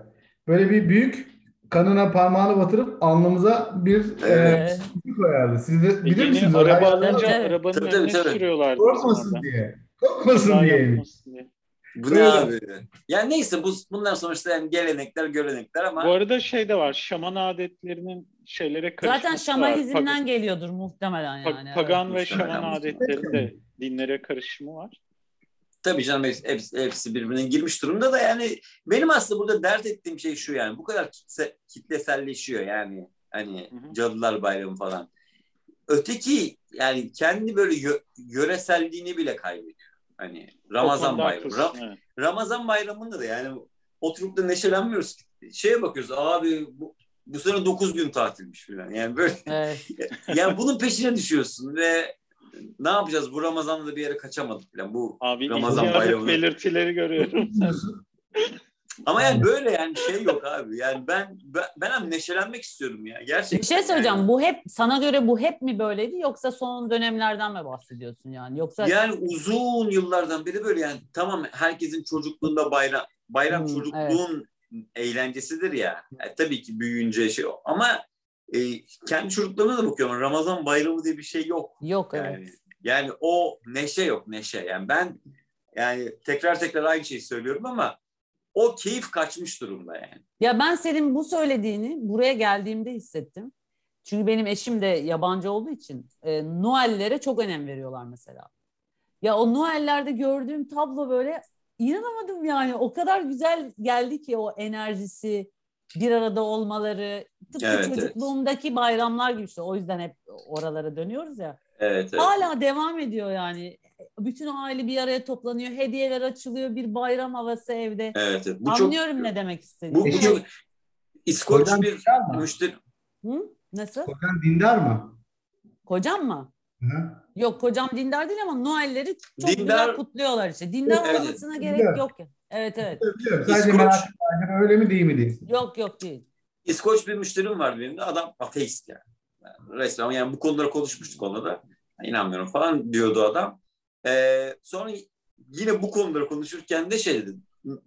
D: Böyle bir büyük kanına parmağını batırıp alnımıza bir
A: Evet.
D: e, koyardı. Siz de bilir
B: Yeni
D: misiniz?
B: araba alınca
C: Evet.
B: arabanın
A: Tabii,
B: önüne
A: tabii.
B: sürüyorlardı.
D: Korkmasın
B: orada.
D: diye. Korkmasın diye.
B: yapmasın diye.
A: Bu ne abi? Yani neyse bu bundan sonuçta yani gelenekler görenekler ama
B: Bu arada şey de var, şaman adetlerinin şeylere karışması
C: Zaten şamanizmden geliyordur muhtemelen yani.
B: pagan ve şaman
A: muhtemelen.
B: adetlerin de dinlere karışımı var.
A: Tabii canım hepsi, hepsi birbirine girmiş durumda da yani benim aslında burada dert ettiğim şey şu yani bu kadar kitle, kitleselleşiyor yani hani
B: Hı hı.
A: Cadılar Bayramı falan. Öteki yani kendi böyle yö- yöreselliğini bile kaybediyor. Hani Ramazan Bayramı. Ra-
B: evet.
A: Ramazan Bayramı'nda da yani oturup da neşelenmiyoruz. Şeye bakıyoruz abi bu, bu sene 9 gün tatilmiş falan. Yani böyle
C: Evet.
A: yani bunun peşine düşüyorsun ve ne yapacağız bu Ramazan'da da bir yere kaçamadık falan. Bu
B: Abi
A: Ramazan bayramı.
B: belirtileri görüyorum.
A: ama yani böyle yani şey yok abi. Yani ben ben, ben neşelenmek istiyorum ya gerçekten.
C: Bir şey söyleyeceğim.
A: Yani,
C: Bu hep sana göre bu hep mi böyleydi yoksa son dönemlerden mi bahsediyorsun yani? Yoksa
A: yani uzun yıllardan beri böyle yani tamam herkesin çocukluğunda bayram bayram
C: Hmm,
A: çocukluğun eğlencesidir ya. Yani tabii ki büyüyünce şey o. ama e, kendi çocuklarıma da bakıyorum. Ramazan bayramı diye bir şey yok.
C: yok evet.
A: Yani, yani o neşe yok neşe. Yani ben yani tekrar tekrar aynı şeyi söylüyorum ama o keyif kaçmış durumda yani.
C: Ya ben senin bu söylediğini buraya geldiğimde hissettim. Çünkü benim eşim de yabancı olduğu için e, Noel'lere çok önem veriyorlar mesela. Ya o Noel'lerde gördüğüm tablo böyle inanamadım yani. O kadar güzel geldi ki o enerjisi, bir arada olmaları. Tıpkı
A: Evet, evet.
C: çocukluğumdaki bayramlar gibi işte. O yüzden hep oralara dönüyoruz ya.
A: Evet, evet.
C: Hala devam ediyor yani. Bütün aile bir araya toplanıyor. Hediyeler açılıyor. Bir bayram havası evde.
A: Evet, evet. Bu çok
C: Anlıyorum ne demek
A: bu,
C: istediğini.
A: bu
D: Peki-
A: çok İskoç
D: Hocam
A: bir müşteri
C: Hı? Nasıl?
D: Kocan dindar mı?
C: Kocam mı?
D: Hı?
C: Yok kocam dindar değil ama Noel'leri çok
A: Dindar-
C: güzel kutluyorlar işte. Dindar
A: Evet.
C: olmasına
D: Dindar.
C: gerek yok. ya. Evet evet.
D: Biliyorum. Sadece
A: İskoç-
D: merak ettim. Öyle mi değil mi diye.
C: Yok yok değil.
A: İskoç bir müşterim var benim de. Adam ateist yani. yani. Resmen yani bu konuları konuşmuştuk onunla da. İnanmıyorum falan diyordu adam. Ee, sonra yine bu konuları konuşurken de şey dedi.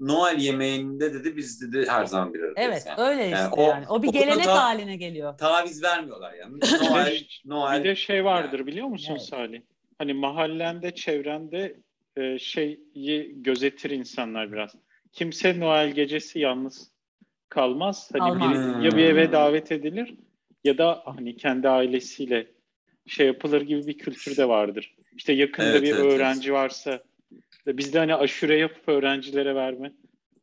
A: Noel yemeğinde dedi biz dedi her zaman bir aradayız.
C: Evet
A: yani.
C: öyle
A: Yani
C: işte
A: o-
C: yani. O bir
A: o
C: gelenek
A: ta-
C: haline geliyor.
A: Taviz vermiyorlar yani. Noel,
B: Bir
A: Noel.
B: de şey vardır biliyor musun
C: Evet.
B: Salih? Hani mahallende, çevrende e, şeyi gözetir insanlar biraz. Kimse Noel gecesi yalnız kalmaz. Hani
C: Kalmaz.
B: bir, ya bir eve davet edilir ya da hani kendi ailesiyle şey yapılır gibi bir kültür de vardır. İşte yakında
A: Evet,
B: bir
A: evet,
B: öğrenci varsa bizde hani aşure yapıp öğrencilere verme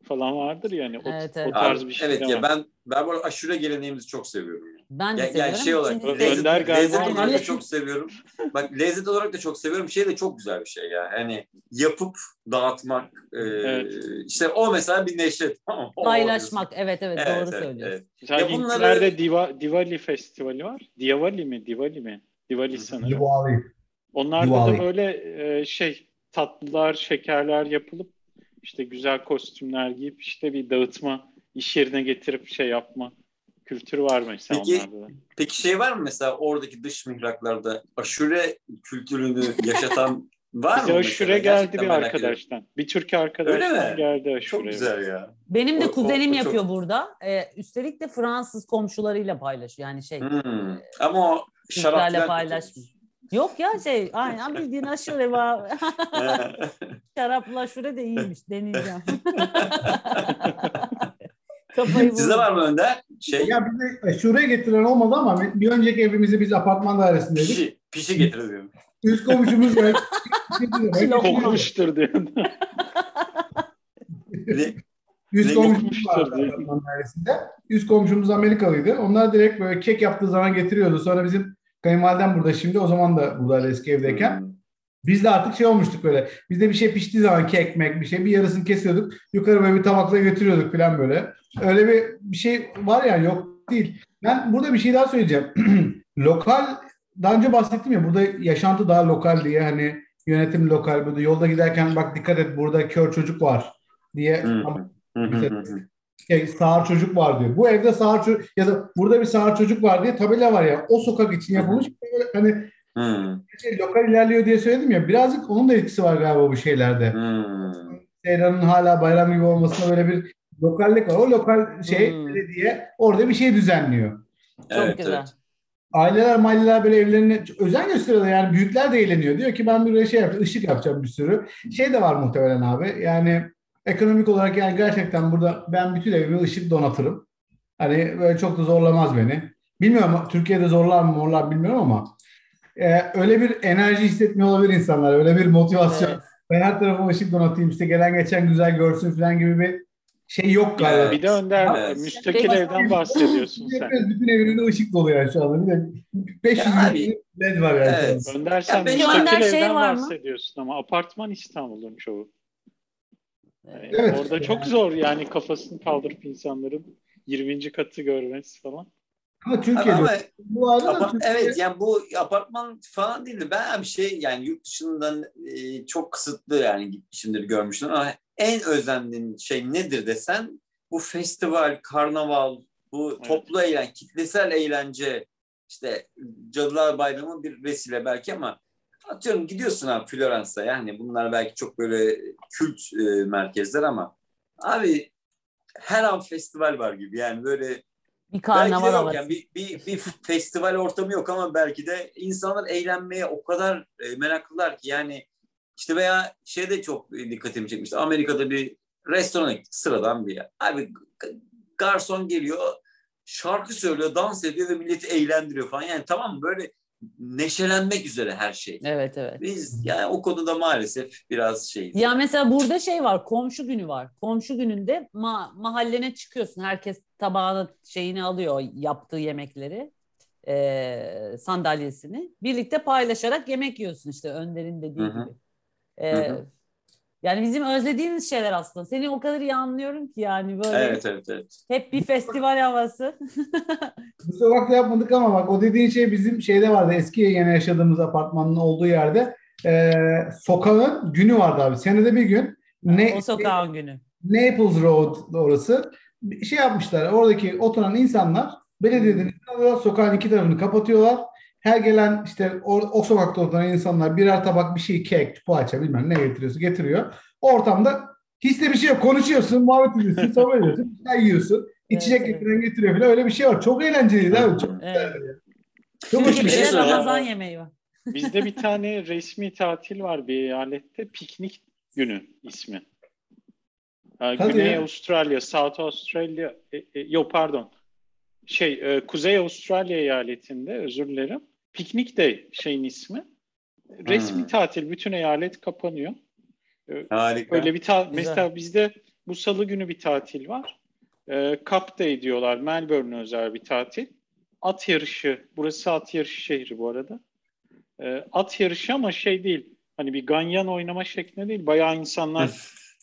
B: falan vardır yani o,
C: Evet,
B: o
C: evet.
B: tarz
A: Abi,
B: bir şey
A: evet
B: de
A: ya
B: var.
A: ben ben bu arada aşure geleneğimizi çok seviyorum.
C: Ben de
A: Ya,
C: seviyorum.
A: yani şey olarak lezzet, lezzet olarak da çok seviyorum. Bak lezzet olarak da çok seviyorum. Şey de çok güzel bir şey ya. Hani yapıp dağıtmak. e,
B: Evet.
A: işte o mesela bir neşe. Tamam mı? O
C: Paylaşmak. Evet, evet,
A: Evet,
C: doğru
A: evet,
C: söylüyorsun.
A: evet. Ya bunları-
B: Hintlerde Diva, Diwali Festivali var. Diwali mi? Diwali mi? Diwali sanırım.
D: Diwali.
B: Onlarda
D: Diwali.
B: da böyle e, şey tatlılar, şekerler yapılıp işte güzel kostümler giyip işte bir dağıtma, iş yerine getirip şey yapma kültürü var mesela
A: Peki,
B: onlarda da.
A: Peki şey var mı mesela oradaki dış mihraklarda aşure kültürünü yaşatan var
B: Bize
A: mı?
B: aşure
A: mesela?
B: geldi
A: Gerçekten
B: bir arkadaştan. Bir Türk
A: Öyle
B: arkadaştan
A: mi?
B: geldi aşure.
A: Çok güzel ya.
C: Benim de
A: O- o-
C: kuzenim
A: o çok-
C: yapıyor burada. Ee, üstelik de Fransız komşularıyla paylaşıyor. Yani şey,
A: Hmm. Ama o şarap
C: Türklerle
A: falan
C: paylaşmıyor. Yok ya şey, aynen bildiğin aşure var.
A: kötü.
C: Şaraplı aşure de iyiymiş. Deneyeceğim. Kafayı buldum.
A: var mı Önder? Şey,
D: Ya bize şuraya getiren olmadı ama bir önceki evimizde biz apartman dairesindeydik.
A: pişi, pişi getiriyorum.
D: Üst komşumuz var.
B: Kokmuştur diyor.
D: Üst komşumuz vardı apartman dairesinde. Üst komşumuz Amerikalıydı. Onlar direkt böyle kek yaptığı zaman getiriyordu. Sonra bizim kayınvalidem burada şimdi. O zaman da buradaydı eski evdeyken.
A: Hmm.
D: Biz de artık şey olmuştuk böyle. Bizde bir şey piştiği zaman kek, ekmek bir şey bir yarısını kesiyorduk. Yukarı böyle bir tabakla götürüyorduk falan böyle. Öyle bir, bir şey var yani yok değil. Ben burada bir şey daha söyleyeceğim. lokal daha önce bahsettim ya burada yaşantı daha lokal diye hani yönetim lokal. Burada yolda giderken bak dikkat et burada kör çocuk var diye Şey, sağır çocuk var diyor. Bu evde sağır çocuk ya da burada bir sağır çocuk var diye tabela var ya. O sokak için yapılmış. Böyle hani
A: Hmm.
D: şey, lokal ilerliyor diye söyledim ya. Birazcık onun da etkisi var galiba bu şeylerde.
A: Hmm.
D: Seyran'ın hala bayram gibi olmasına böyle bir lokallik var. O lokal şey
C: Hmm.
D: belediye orada bir şey düzenliyor.
C: Çok
A: Evet,
C: güzel.
A: evet.
D: Aileler maileler böyle evlerine özen gösteriyorlar. Yani büyükler de eğleniyor. Diyor ki ben bir şey yapacağım, ışık yapacağım bir sürü. Şey de var muhtemelen abi. Yani ekonomik olarak yani gerçekten burada ben bütün evimi ışık donatırım. Hani böyle çok da zorlamaz beni. Bilmiyorum Türkiye'de zorlar mı morlar bilmiyorum ama e, öyle bir enerji hissetmiyor olabilir insanlar. Öyle bir motivasyon.
C: Evet.
D: Ben her tarafıma ışık donatayım işte gelen geçen güzel görsün falan gibi bir şey yok galiba.
B: Bir de Önder
A: Evet.
B: müstakil evden bahsediyorsun sen.
D: Bütün evinde ışık dolu yani şu anda. Bir de 500
A: Ya abi,
D: led var yani.
A: evet.
B: Önder sen
A: benim-
B: müstakil
C: Önder şey
B: evden
C: var mı?
B: bahsediyorsun ama apartman İstanbul'un çoğu. Yani
D: Evet.
B: Orada çok zor yani kafasını kaldırıp insanların 20. katı görmesi falan.
D: Ama
A: Ama,
D: Türkiye'de
A: ama
D: bu arada
A: Apa-
D: Türkiye-
A: evet yani bu apartman falan değildi. Ben bir şey yani yurt dışından e, çok kısıtlı yani gitmişimdir görmüştüm ama en özendiğin şey nedir desen bu festival, karnaval, bu
B: Evet.
A: toplu eğlence, kitlesel eğlence işte Cadılar Bayramı bir vesile belki ama atıyorum gidiyorsun abi Floransa yani bunlar belki çok böyle kült e, merkezler ama abi her an festival var gibi yani böyle
C: Bir
A: de
C: karnaval havası.
A: yani bir, bir, bir festival ortamı yok ama belki de insanlar eğlenmeye o kadar e, meraklılar ki yani işte veya şeyde çok dikkatimi çekmişti. Amerika'da bir restorana gittik sıradan bir yer. Abi garson geliyor şarkı söylüyor, dans ediyor ve milleti eğlendiriyor falan. Yani tamam böyle neşelenmek üzere her şey.
C: Evet evet.
A: Biz yani o konuda maalesef biraz şey.
C: Ya mesela burada şey var, komşu günü var. Komşu gününde ma- mahallene çıkıyorsun. Herkes tabağını şeyini alıyor, yaptığı yemekleri, eee, sandalyesini. Birlikte paylaşarak yemek yiyorsun işte Önder'in dediği
A: Hı hı.
C: gibi. Eee,
A: Hı hı.
C: Yani bizim özlediğimiz şeyler aslında. Seni o kadar iyi anlıyorum ki yani böyle
A: Evet evet evet.
C: hep bir festival havası.
D: Bu sokakta yapmadık ama bak o dediğin şey bizim şeyde vardı. Eski yeni yaşadığımız apartmanın olduğu yerde. Ee, sokağın günü vardı abi. Senede bir gün. Ne,
C: o sokağın günü.
D: Naples Road orası. Bir şey yapmışlar. Oradaki oturan insanlar belediyeden izin alıyorlar. Sokağın iki tarafını kapatıyorlar. Her gelen işte o, o sokakta oturan insanlar birer tabak bir şey kek, poğaça bilmem ne getiriyorsa getiriyor. Ortamda hiç de bir şey yok. Konuşuyorsun, muhabbet ediyorsun, sohbet ediyorsun, şey yiyorsun. İçecek
C: Evet, evet.
D: getiren getiriyor falan. Öyle bir şey var. Çok eğlenceliydi abi. Çok,
C: Evet.
D: çok hoşuma
A: bir şey.
C: Ramazan yemeği var.
B: Bizde bir tane resmi tatil var bir eyalette. Piknik günü ismi.
D: Hadi
B: Güney
D: ya.
B: Avustralya, South Australia, e, e, yok pardon. Şey, e, Kuzey Avustralya eyaletinde, özür dilerim. Piknik Day şeyin ismi. Resmi
A: Hmm.
B: tatil. Bütün eyalet kapanıyor.
A: Harika.
B: Öyle bir ta-
C: Güzel.
B: mesela bizde bu salı günü bir tatil var. Ee, Cup Day diyorlar. Melbourne özel bir tatil. At yarışı. Burası at yarışı şehri bu arada. Ee, at yarışı ama şey değil. Hani bir ganyan oynama şeklinde değil. Bayağı insanlar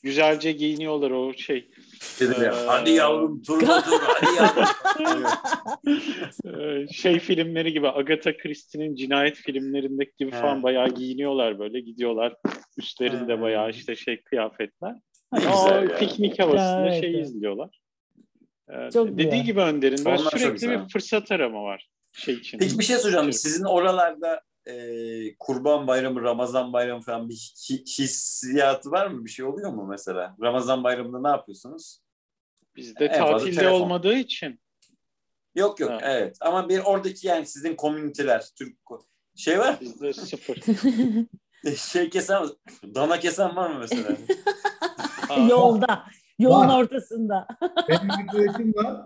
B: güzelce giyiniyorlar o şey.
A: Dedim ya,
B: Ee,
A: hadi yavrum turba tur hadi yavrum.
B: Ee, şey filmleri gibi Agatha Christie'nin cinayet filmlerindeki gibi
A: He.
B: falan bayağı giyiniyorlar böyle gidiyorlar. Üstlerinde
A: He.
B: bayağı işte şey kıyafetler.
A: Güzel
B: o
A: ya.
B: piknik havasında
C: Evet,
B: şey izliyorlar. Ee,
C: Çok
B: dediği
C: güzel.
B: gibi Önder'in böyle sürekli bir fırsat arama var şey için.
A: Peki bir şey soracağım.
B: Şey-
A: Sizin oralarda e, Kurban Bayramı, Ramazan Bayramı falan bir hi- hissiyatı var mı? Bir şey oluyor mu mesela? Ramazan Bayramı'nda ne yapıyorsunuz?
B: Bizde
A: en
B: tatilde olmadığı için
A: Yok yok
B: Ha.
A: evet. Ama bir oradaki yani sizin komüniteler, Türk şey var
B: bizde sıfır.
A: şey kesen dana kesen var mı mesela?
C: Yolda. Yolun
D: Var.
C: ortasında.
D: Benim bir var.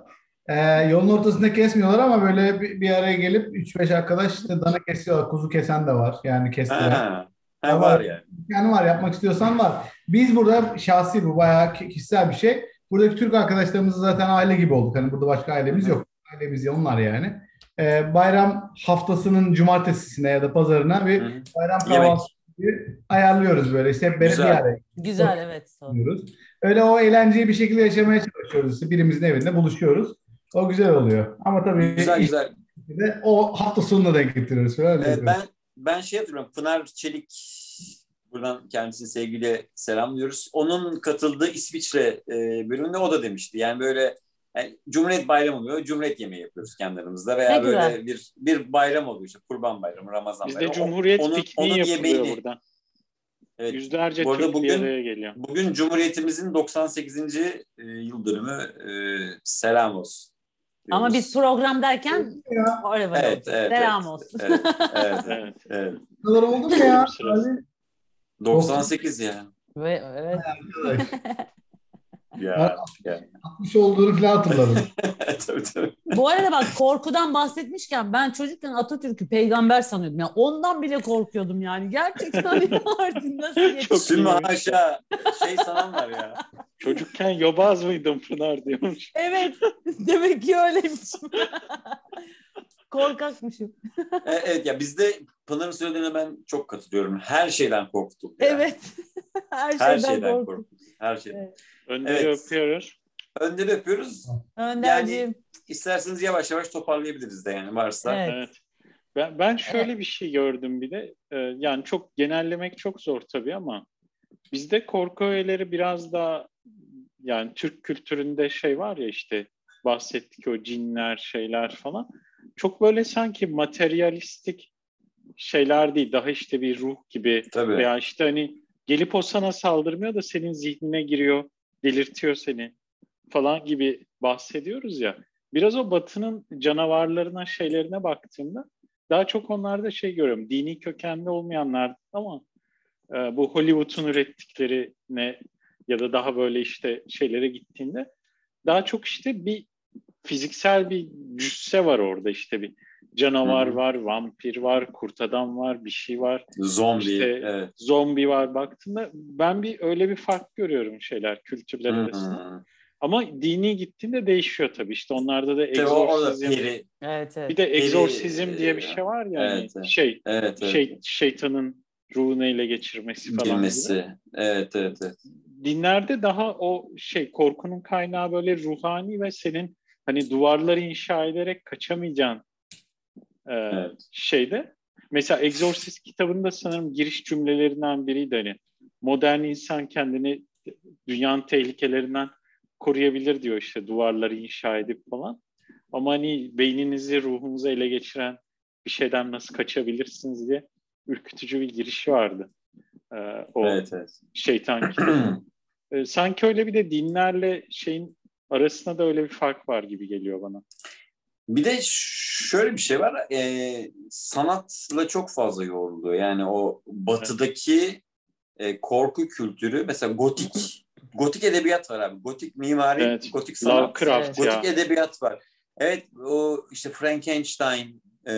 D: Ee, yolun ortasında kesmiyorlar ama böyle bir, bir araya gelip 3-5 arkadaş işte dana kesiyorlar. Kuzu kesen de var. Yani kestiren.
A: ha, ha, var yani.
D: Yani var yapmak istiyorsan var. Biz burada şahsi bu bayağı ki- kişisel bir şey. Buradaki Türk arkadaşlarımız zaten aile gibi olduk. Hani burada başka ailemiz yok. Ailemiz onlar yani. Ee, bayram haftasının cumartesisine ya da pazarına bir
A: Hı hı.
D: bayram kahvaltısı ayarlıyoruz böyle. İşte hep
A: Güzel.
D: bir araya
C: Güzel evet.
D: yapıyoruz. Öyle o eğlenceyi bir şekilde yaşamaya çalışıyoruz. İşte birimizin evinde buluşuyoruz. O güzel oluyor. Ama tabii
A: Güzel güzel.
D: de o hafta sonuna denk getiriyoruz. Yapıyoruz.
A: ben ben şey hatırlıyorum. Pınar Çelik buradan kendisini sevgiyle selamlıyoruz. Onun katıldığı İsviçre e, bölümünde o da demişti. Yani böyle yani Cumhuriyet Bayramı oluyor. Cumhuriyet yemeği yapıyoruz kendi aramızda veya
C: Ne
A: böyle
C: güzel.
A: bir bir bayram oluyor işte Kurban Bayramı, Ramazan
B: bizde
A: Bayramı. O-
B: Cumhuriyet
A: onun-
B: pikniği
A: onun
B: yapılıyor
A: yemeğini-
B: burada.
A: Evet.
B: Yüzlerce
A: Bu arada bugün-
B: geliyor.
A: Bugün Cumhuriyetimizin 98. e, yıl dönümü. E, selam olsun.
C: Ama biz program derken
D: Ya,
C: oraya
A: Evet,
C: varıyoruz.
A: evet,
C: Selam
A: evet.
C: olsun.
A: Evet, evet,
B: Evet.
A: evet.
D: kadar oldu mu ya?
B: Sırası.
D: Ali?
A: 98 ya.
C: Ve evet.
A: Ya, ya.
D: 60 olduğunu falan hatırladım.
A: tabii tabii.
C: Bu arada bak korkudan bahsetmişken ben çocukken Atatürk'ü peygamber sanıyordum. Yani ondan bile korkuyordum yani. Gerçekten artık nasıl
B: Çok
C: yetişti?
A: Tüm
B: iyiymiş.
A: haşa şey sanan var ya.
B: Çocukken yobaz mıydım Pınar diyormuş.
C: Evet. Demek ki öyleymiş. Korkakmışım.
A: E, Evet ya bizde Pınar'ın söylediğine ben çok katılıyorum. Her şeyden korktuk. ya.
C: Evet. Her şeyden,
A: Her şeyden
C: korktum.
A: korktuk. Her şeyden.
C: Evet.
B: Önleri
A: Evet.
B: öpüyoruz.
A: Önleri öpüyoruz.
C: Önderciğim.
A: İsterseniz yavaş yavaş toparlayabiliriz de yani varsa.
C: Evet.
B: Evet. Ben, ben şöyle bir şey gördüm bir de. Ee, yani çok genellemek çok zor tabii ama bizde korku öğeleri biraz daha yani Türk kültüründe şey var ya işte bahsettik o cinler şeyler falan. Çok böyle sanki materyalistik şeyler değil. Daha işte bir ruh gibi
A: Tabii.
B: veya işte hani gelip o sana saldırmıyor da senin zihnine giriyor, delirtiyor seni falan gibi bahsediyoruz ya. Biraz o batının canavarlarına, şeylerine baktığımda daha çok onlarda şey görüyorum. Dini kökenli olmayanlar ama e, bu Hollywood'un ürettiklerine ya da daha böyle işte şeylere gittiğinde daha çok işte bir fiziksel bir cüsse var orada işte bir canavar
A: Hı hı.
B: var, vampir var, kurt adam var, bir şey var
A: Zombi.
B: İşte-
A: evet.
B: zombi var baktığında ben bir öyle bir fark görüyorum şeyler kültürler
A: Hı
B: arasında. Ama dini gittiğinde değişiyor tabii. İşte onlarda da egzorsizm.
A: peri.
C: Evet evet.
B: Bir de
A: Peri-
B: egzorsizm diye bir şey var yani.
A: Evet, evet.
B: Şey,
A: Evet, evet.
B: şey şeytanın ruhunu ele geçirmesi falan gibi.
A: Bilmesi. Evet, evet, evet.
B: Dinlerde daha o şey korkunun kaynağı böyle ruhani ve senin hani duvarları inşa ederek kaçamayacağın e,
A: Evet.
B: şeyde. Mesela Exorcist kitabında sanırım giriş cümlelerinden biriydi hani modern insan kendini dünyanın tehlikelerinden koruyabilir diyor işte duvarları inşa edip falan. Ama hani beyninizi, ruhunuzu ele geçiren bir şeyden nasıl kaçabilirsiniz diye ürkütücü bir girişi vardı. Ee, o
A: Evet, evet.
B: şeytan kitabı. Ee, sanki öyle bir de dinlerle şeyin arasında da öyle bir fark var gibi geliyor bana.
A: Bir de şöyle bir şey var. e, sanatla çok fazla yoğruluyor. Yani o batıdaki e, korku kültürü mesela gotik gotik edebiyat var abi. Gotik mimari,
B: Evet.
A: gotik sanat.
B: Lovecraft
C: Evet.
B: ya.
A: Gotik edebiyat var. Evet o işte Frankenstein, e,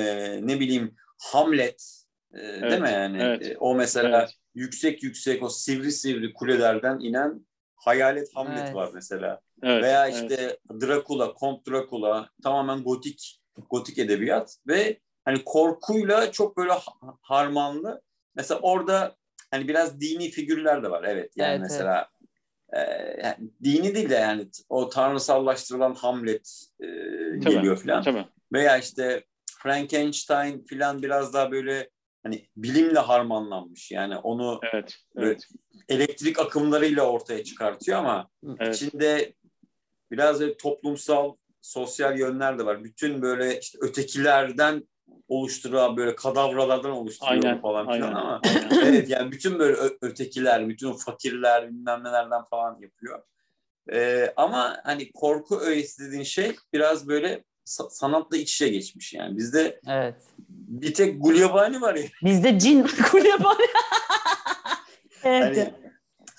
A: ne bileyim Hamlet e, değil mi yani?
B: evet.
A: E, o mesela
B: Evet.
A: yüksek yüksek o sivri sivri kulelerden inen hayalet Hamlet
C: Evet.
A: var mesela.
B: Evet,
A: Veya
B: evet.
A: işte Dracula, Kont Dracula tamamen gotik gotik edebiyat ve hani korkuyla çok böyle ha- harmanlı. Mesela orada hani biraz dini figürler de var. Evet yani
C: Evet,
A: mesela e, yani dini değil de yani o tanrısallaştırılan Hamlet e,
B: Tabii,
A: geliyor falan.
B: Tabii.
A: Veya işte Frankenstein falan biraz daha böyle hani bilimle harmanlanmış. Yani onu
B: Evet. Evet.
A: elektrik akımlarıyla ortaya çıkartıyor ama
B: Evet.
A: içinde biraz böyle toplumsal, sosyal yönler de var. Bütün böyle işte ötekilerden oluşturan böyle kadavralardan oluşturuyor
B: Aynen.
A: falan filan
B: Aynen.
A: ama
B: aynen.
A: evet yani bütün böyle ötekiler, bütün fakirler bilmem nelerden falan yapıyor. Ee, ama hani korku öğesi dediğin şey biraz böyle sa- sanatla iç içe geçmiş yani. Bizde
C: Evet.
A: Bir tek Gulyabani var ya.
C: Bizde cin kulübü var. evet.
A: Hani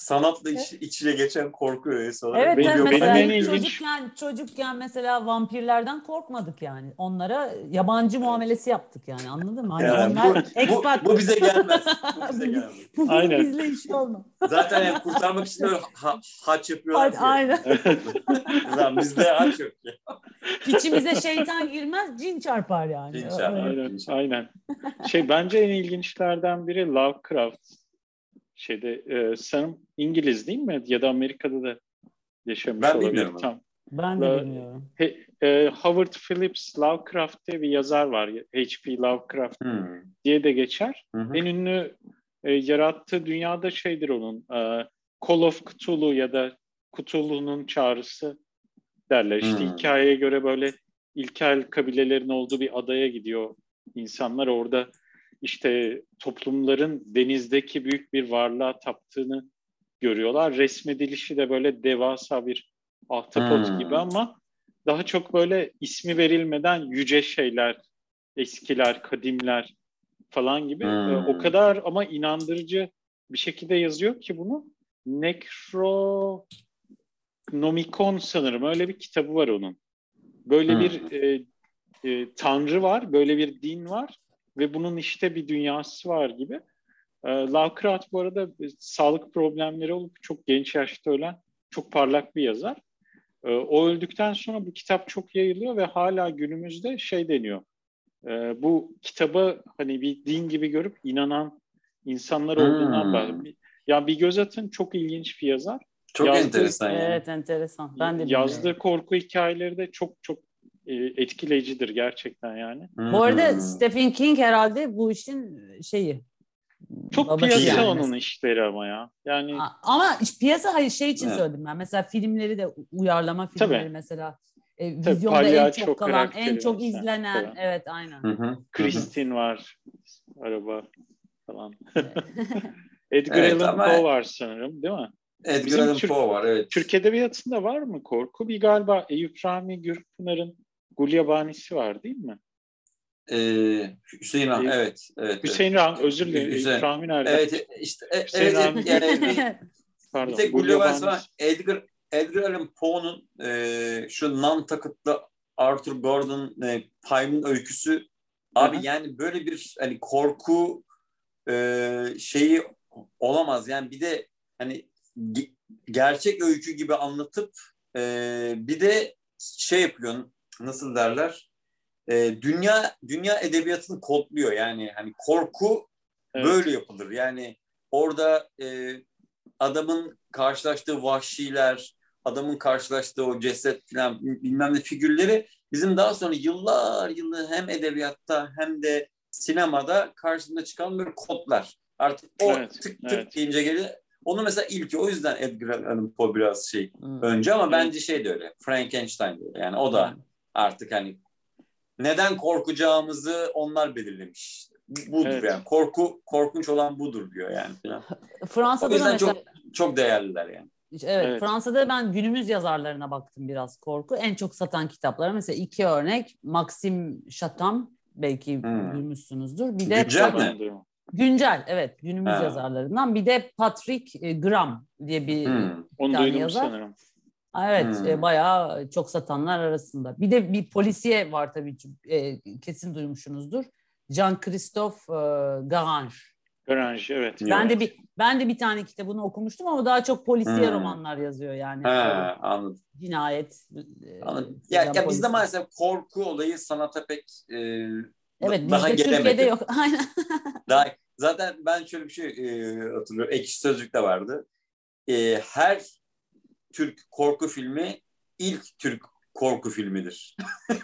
A: sanatla iç, iç içe geçen korku öğesi olarak.
C: Evet
B: Benim-
C: mesela
B: benim en
C: çocukken, çocukken mesela vampirlerden korkmadık yani. Onlara yabancı muamelesi yaptık yani anladın mı? Hani
A: Yani
C: onlar
A: bu,
C: expat.
A: bu, bu bize gelmez. Bu bize gelmez.
C: Bu
B: Aynen.
C: bizle işi olmaz.
A: Zaten yani kurtarmak için öyle ha, haç yapıyorlar ki.
C: Aynen.
A: Lan bizde haç yok ya.
C: İçimize şeytan girmez, cin çarpar yani.
A: Cin çarpar.
B: Aynen, aynen. Şey bence en ilginçlerden biri Lovecraft. Şeyde e, sanırım İngiliz değil mi? Ya da Amerika'da da yaşamış
A: Ben
B: olabilir.
A: bilmiyorum.
B: Tam.
C: Ben de
B: Ee,
C: bilmiyorum.
B: He- e, Howard Phillips Lovecraft diye bir yazar var. H.P. Lovecraft
A: Hmm.
B: diye de geçer.
A: Hı.
B: En ünlü e, yarattığı dünyada şeydir onun. E, Call of Cthulhu ya da Cthulhu'nun çağrısı derler. İşte
A: Hmm.
B: hikayeye göre böyle ilkel kabilelerin olduğu bir adaya gidiyor insanlar. Orada işte toplumların denizdeki büyük bir varlığa taptığını görüyorlar. Resmedilişi de böyle devasa bir ahtapot
A: Hmm.
B: gibi ama daha çok böyle ismi verilmeden yüce şeyler, eskiler, kadimler falan gibi.
A: Hmm.
B: Ee, O kadar ama inandırıcı bir şekilde yazıyor ki bunu. Necronomicon sanırım öyle bir kitabı var onun. Böyle
A: Hmm.
B: bir e, e, tanrı var, böyle bir din var ve bunun işte bir dünyası var gibi. E, Lovecraft bu arada e, sağlık problemleri olup çok genç yaşta ölen çok parlak bir yazar. E, o öldükten sonra bu kitap çok yayılıyor ve hala günümüzde şey deniyor. E, bu kitabı hani bir din gibi görüp inanan insanlar olduğundan
A: Hmm.
B: bahsediyor. Ya bir göz atın çok ilginç bir yazar.
A: Çok
B: Yazdığı-
A: enteresan yani.
C: Evet enteresan. Ben de bilmiyorum.
B: Yazdığı korku hikayeleri de çok çok etkileyicidir gerçekten yani.
C: Bu arada
A: Hmm.
C: Stephen King herhalde bu işin şeyi.
B: Çok
C: babası
B: piyasa
C: yani.
B: onun işleri ama ya. Yani
C: Ama iş- piyasa hayır şey için
A: Evet.
C: söyledim ben. Mesela filmleri de uyarlama filmleri
B: Tabii.
C: mesela. E,
B: Tabii,
C: vizyonda en çok kalan, en çok
B: mesela.
C: izlenen.
B: Tabii.
C: Evet aynen.
A: Hı hı.
B: Kristin var. Araba falan. Edgar
A: Evet,
B: Allan
A: ama-
B: Poe var sanırım değil mi?
A: Edgar Allan Poe var evet.
B: Türk Edebiyatı'nda var mı korku? Bir galiba Eyüp Rahmi Gürpınar'ın Gulyabanisi var değil mi?
A: Ee, Hüseyin Han,
B: Ee,
A: evet. evet
B: Hüseyin Rahmi, özür dilerim.
A: Hüseyin-
B: Rahmi nerede?
A: Evet işte e-
B: Hüseyin
A: evet,
B: Rahmi-
A: evet, yani bir,
B: Pardon.
A: bir tek
B: Gulyabanisi.
A: Gulliver's var. Edgar, Edgar Allan Poe'nun e, şu Nantucket'ta Arthur Gordon e, Pyme'ın öyküsü abi
B: Hı hı.
A: yani böyle bir hani korku e, şeyi olamaz yani bir de hani ge- gerçek öykü gibi anlatıp e, bir de şey yapıyor nasıl derler e, dünya dünya edebiyatını kodluyor yani hani korku
B: Evet.
A: böyle yapılır yani orada e, adamın karşılaştığı vahşiler adamın karşılaştığı o ceset falan bilmem ne figürleri bizim daha sonra yıllar yıllar hem edebiyatta hem de sinemada karşımıza çıkan böyle kodlar. Artık o
B: Evet,
A: tık tık
B: evet.
A: deyince gelir. Onu mesela ilki o yüzden Edgar Allan Poe biraz şey
C: Hmm.
A: önce ama
B: Evet.
A: bence şey de öyle. Frankenstein de öyle. Yani o da artık hani neden korkacağımızı onlar belirlemiş. Budur
B: Evet.
A: yani. Korku korkunç olan budur diyor yani falan. O
C: Fransa'da da
A: yüzden
C: mesela
A: çok çok değerliler yani.
C: Evet,
B: Evet.
C: Fransa'da ben günümüz yazarlarına baktım biraz korku. En çok satan kitapları mesela iki örnek Maxim Chatham belki
A: Hmm.
C: duymuşsunuzdur. Bir de
A: Güncel mi?
C: Güncel evet günümüz
A: Ha.
C: yazarlarından. Bir de Patrick Graham diye bir
A: Hmm.
B: Onu duydum
C: yazar.
B: sanırım.
C: Evet,
A: Hmm.
C: e, bayağı çok satanlar arasında. Bir de bir polisiye var tabii ki, e, kesin duymuşsunuzdur. Jean-Christophe e, Garange.
B: Garange evet.
C: Ben de bir ben de bir tane kitabını okumuştum ama daha çok polisiye
A: Hmm.
C: romanlar yazıyor yani.
A: Ha, anladım.
C: Cinayet. e,
A: anladım. Ya, ya
C: polis.
A: bizde maalesef korku olayı sanata pek e,
C: Evet
A: daha
C: bizde
A: gelemedi.
C: Türkiye'de yok. Aynen.
A: Daha, zaten ben şöyle bir şey e, hatırlıyorum. Ekşi Sözlük'te vardı. E, her Türk korku filmi ilk Türk korku filmidir.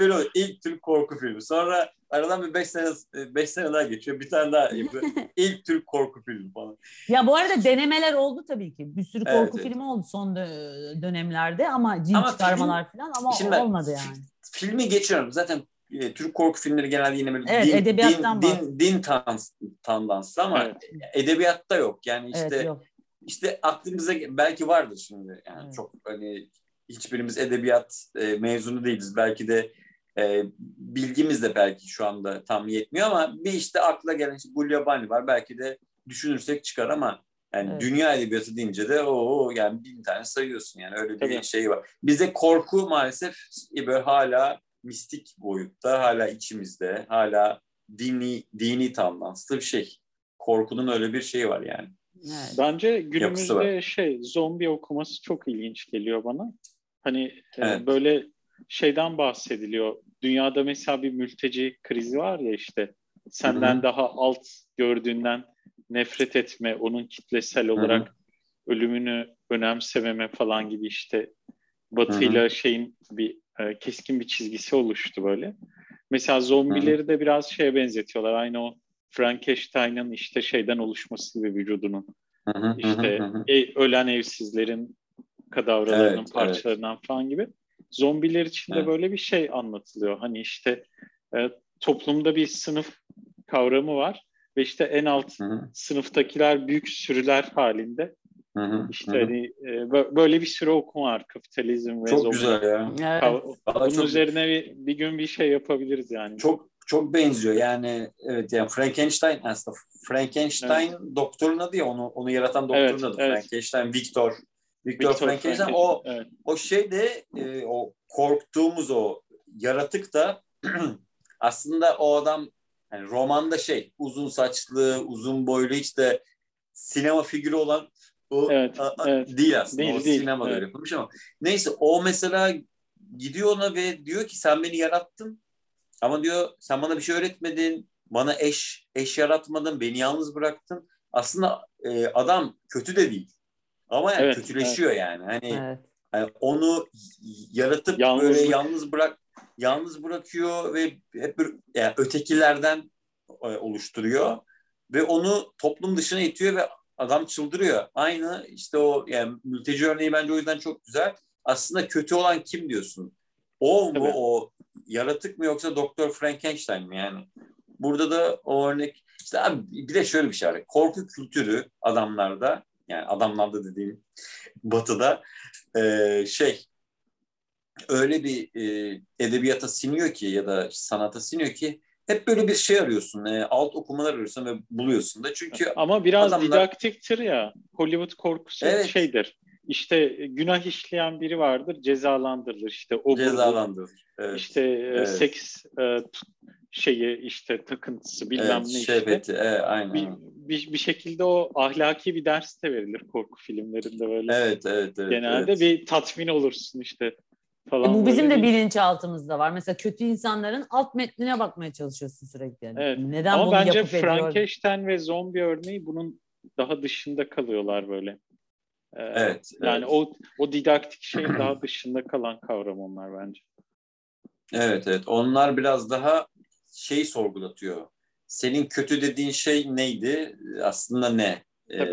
A: Öyle oluyor. İlk Türk korku filmi. Sonra aradan bir beş sene, beş sene daha geçiyor. Bir tane daha. İlk Türk korku filmi falan.
C: ya bu arada denemeler oldu tabii ki. Bir sürü
A: Evet,
C: korku
A: evet.
C: filmi oldu son dö- dönemlerde ama cin
A: Ama
C: çıkarmalar falan ama
A: Şimdi-
C: olmadı yani.
A: Filmi geçiyorum. Zaten e, Türk korku filmleri genelde yine böyle
C: Evet,
A: din,
C: edebiyattan
A: din,
C: bahsediyor.
A: din, din tans, tandanslı ama
B: evet.
A: edebiyatta yok. Yani işte
C: evet yok.
A: İşte aklımıza belki vardır şimdi. Yani
C: Evet.
A: çok hani hiçbirimiz edebiyat e, mezunu değiliz. Belki de e, bilgimiz de belki şu anda tam yetmiyor ama bir işte akla gelen işte Gulyabani var. Belki de düşünürsek çıkar ama yani
C: Evet.
A: dünya edebiyatı deyince de o yani bin tane sayıyorsun yani öyle bir
B: Tabii.
A: şey var. Bizde korku maalesef böyle hala mistik boyutta, hala içimizde, hala dini dini tandanslı bir şey. Korkunun öyle bir şeyi var yani.
C: Evet.
B: Bence günümüzde şey zombi okuması çok ilginç geliyor bana. Hani e,
A: Evet.
B: böyle şeyden bahsediliyor. Dünyada mesela bir mülteci krizi var ya işte senden
A: Hı hı.
B: daha alt gördüğünden nefret etme, onun kitlesel olarak ölümünü önemsememe falan gibi işte Batı'yla şeyin bir e, keskin bir çizgisi oluştu böyle. Mesela zombileri de biraz şeye benzetiyorlar. Aynı o Frankenstein'ın işte şeyden oluşması gibi vücudunun.
A: Hı hı,
B: İşte
A: hı
B: e, ölen evsizlerin kadavralarının
A: Evet,
B: parçalarından falan gibi. Zombiler için de
A: Evet.
B: böyle bir şey anlatılıyor. Hani işte e, toplumda bir sınıf kavramı var ve işte en alt
A: Hı hı,
B: sınıftakiler büyük sürüler halinde.
A: hı hı,
B: İşte
A: hı
B: hani e, bö- böyle bir sürü okuma var kapitalizm ve
A: çok
B: zombi.
A: güzel ya.
C: Evet.
B: Bunun
A: çok,
B: üzerine bir, bir gün bir şey yapabiliriz yani.
A: çok çok benziyor. Yani evet yani Frankenstein aslında Frankenstein doktorun adı ya onu onu yaratan doktorun
B: Evet,
A: adı.
B: evet.
A: Frankenstein Victor. Victor,
B: Victor
A: Frankenstein o
B: evet.
A: o şey de e, o korktuğumuz o yaratık da aslında o adam yani romanda şey uzun saçlı, uzun boylu hiç de sinema figürü olan o
B: Evet,
A: a- a-
B: evet.
A: değil aslında.
B: Değil,
A: o
B: değil,
A: sinemada
B: evet.
A: yapılmış ama neyse o mesela gidiyor ona ve diyor ki sen beni yarattın ama diyor sen bana bir şey öğretmedin. Bana eş eş yaratmadın. Beni yalnız bıraktın. Aslında e, adam kötü de değil. Ama yani
B: Evet,
A: kötüleşiyor yani. Hani
C: Evet.
A: yani onu yaratıp
B: Yalnızlık.
A: böyle yalnız bırak yalnız bırakıyor ve hep bir, yani ötekilerden e, oluşturuyor ve onu toplum dışına itiyor ve adam çıldırıyor. Aynı işte o yani mülteci örneği bence o yüzden çok güzel. Aslında kötü olan kim diyorsun? O mu
B: Tabii.
A: o yaratık mı yoksa Doktor Frankenstein mi yani? Burada da o örnek işte abi bir de şöyle bir şey var. Korku kültürü adamlarda yani adamlarda dediğim batıda e, şey öyle bir e, edebiyata siniyor ki ya da sanata siniyor ki hep böyle bir şey arıyorsun. e, alt okumalar arıyorsun ve buluyorsun da. Çünkü
B: Ama biraz
A: adamlar-
B: didaktiktir ya. Hollywood korkusu
A: Evet.
B: şeydir. İşte e, günah işleyen biri vardır, cezalandırılır. İşte o
A: cezalandırır. Evet.
B: işte e,
A: Evet.
B: seks e, şeyi işte takıntısı bilmem
A: evet,
B: ne işte.
A: şehveti. Evet, aynen.
B: Bir, bir, bir şekilde o ahlaki bir ders de verilir korku filmlerinde böyle.
A: Evet, evet, evet.
B: Genelde
A: evet.
B: bir tatmin olursun işte
C: E,
B: falan.
C: bu bizim de bilinçaltımızda var. Mesela kötü insanların alt metnine bakmaya çalışıyorsun sürekli. Yani.
B: Evet.
C: Neden
B: Ama
C: bunu
B: bence? Frankenstein ve zombi örneği bunun daha dışında kalıyorlar böyle. Ee,
A: Evet,
B: Yani
A: evet.
B: o o didaktik şeyin daha dışında kalan kavram onlar bence.
A: Evet, evet. Onlar biraz daha şey sorgulatıyor. Senin kötü dediğin şey neydi? Aslında ne? Ee,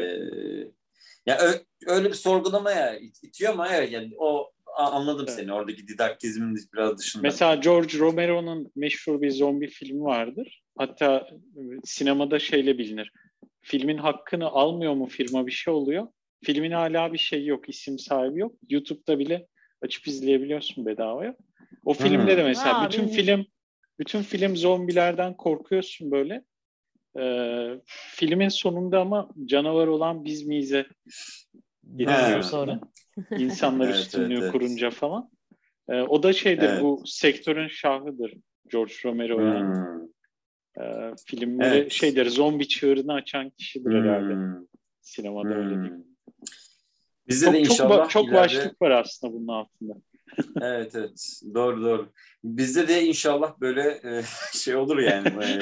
A: ya öyle bir sorgulamaya it- itiyor ama evet yani o anladım
B: Evet.
A: seni. Oradaki didaktizmin biraz dışında.
B: Mesela George Romero'nun meşhur bir zombi filmi vardır. Hatta e, sinemada şeyle bilinir. Filmin hakkını almıyor mu firma bir şey oluyor. Filmin hala bir şey yok, isim sahibi yok. YouTube'da bile açıp izleyebiliyorsun bedavaya. O filmde de mesela
C: Ha,
B: bütün film bütün film zombilerden korkuyorsun böyle. Ee, filmin sonunda ama canavar olan biz miyize
A: Ha.
C: Sonra.
B: insanlar
A: Evet,
B: üstünlüğü
A: evet, evet.
B: kurunca falan. Ee, o da şeydir
A: Evet.
B: bu sektörün şahıdır. George Romero yani.
A: Hmm.
B: Ee, filmleri
A: Evet.
B: şeydir zombi çığırını açan kişidir herhalde.
A: Hmm.
B: Sinemada öyle diyeyim.
A: Bizde
B: Çok,
A: de
B: çok,
A: inşallah
B: ba- çok
A: ileride-
B: başlık var aslında bunun altında.
A: Evet evet doğru doğru. Bizde de inşallah böyle e, şey olur yani. E,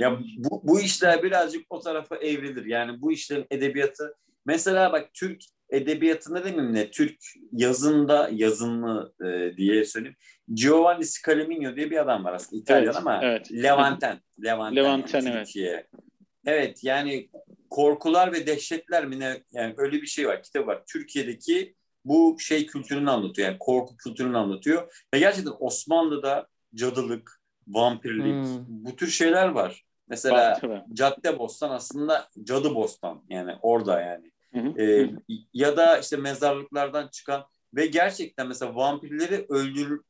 A: ya bu, bu işler birazcık o tarafa evrilir. Yani bu işlerin edebiyatı mesela bak Türk edebiyatında demeyeyim ne Türk yazında yazınlı e, diye söyleyeyim. Giovanni Scalaminio diye bir adam var aslında İtalyan
B: Evet,
A: ama
B: evet.
A: Levanten. Levanten,
B: Levanten,
A: yani
B: evet.
A: Türkiye. Evet yani korkular ve dehşetler mi ne yani öyle bir şey var kitap var. Türkiye'deki bu şey kültürünü anlatıyor yani korku kültürünü anlatıyor ve gerçekten Osmanlı'da cadılık, vampirlik
C: Hmm.
A: bu tür şeyler var. Mesela. Cadde Bostan aslında Cadı Bostan yani orada yani.
B: Hı hı.
A: Ee, ya da işte mezarlıklardan çıkan ve gerçekten mesela vampirleri öldür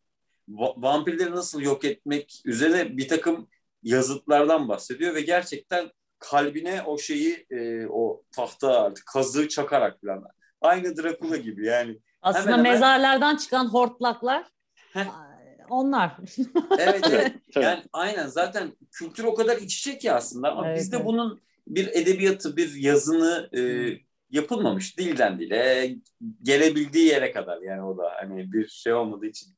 A: va- vampirleri nasıl yok etmek üzere bir takım yazıtlardan bahsediyor ve gerçekten kalbine o şeyi e, o tahta artık kazığı çakarak falan. Aynı Drakula gibi yani.
C: Aslında
A: Hemen hemen-
C: mezarlardan çıkan hortlaklar onlar.
A: Evet evet. Yani aynen zaten kültür o kadar iç içe ki aslında ama
C: Evet,
A: bizde
C: evet.
A: bunun bir edebiyatı, bir yazını e, yapılmamış dilden dile gelebildiği yere kadar yani o da hani bir şey olmadığı için.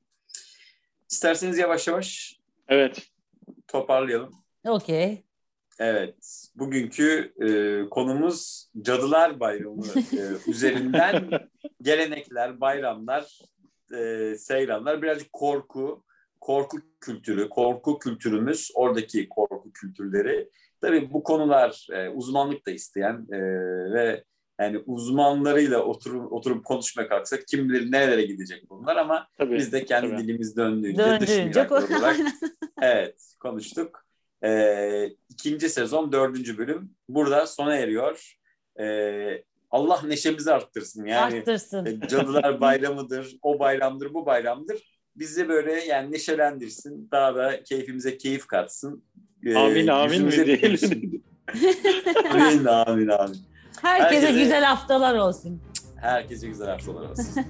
A: İsterseniz yavaş yavaş
B: Evet.
A: toparlayalım.
C: Okey.
A: Evet, bugünkü e, konumuz Cadılar Bayramı e, üzerinden gelenekler, bayramlar, e, seyranlar, birazcık korku, korku kültürü, korku kültürümüz, oradaki korku kültürleri. Tabii bu konular e, uzmanlık da isteyen e, ve yani uzmanlarıyla oturup, oturup konuşmaya kalksak kim bilir nerelere gidecek bunlar ama
B: Tabii.
A: biz de kendi
B: tabii.
A: dilimiz döndüğünce dış
C: Döndüğünce
A: mihraklar olarak. Evet, konuştuk. Ee, ikinci sezon, dördüncü bölüm burada sona eriyor. Ee, Allah neşemizi arttırsın. Yani
C: Arttırsın.
A: e, Cadılar Bayramı'dır, o bayramdır, bu bayramdır. Bizi böyle yani neşelendirsin, daha da keyfimize keyif katsın. Ee,
B: Amin amin mi diyelim.
A: amin, amin, amin.
C: Herkese
A: herkese-
C: güzel haftalar olsun.
A: Herkese güzel haftalar olsun.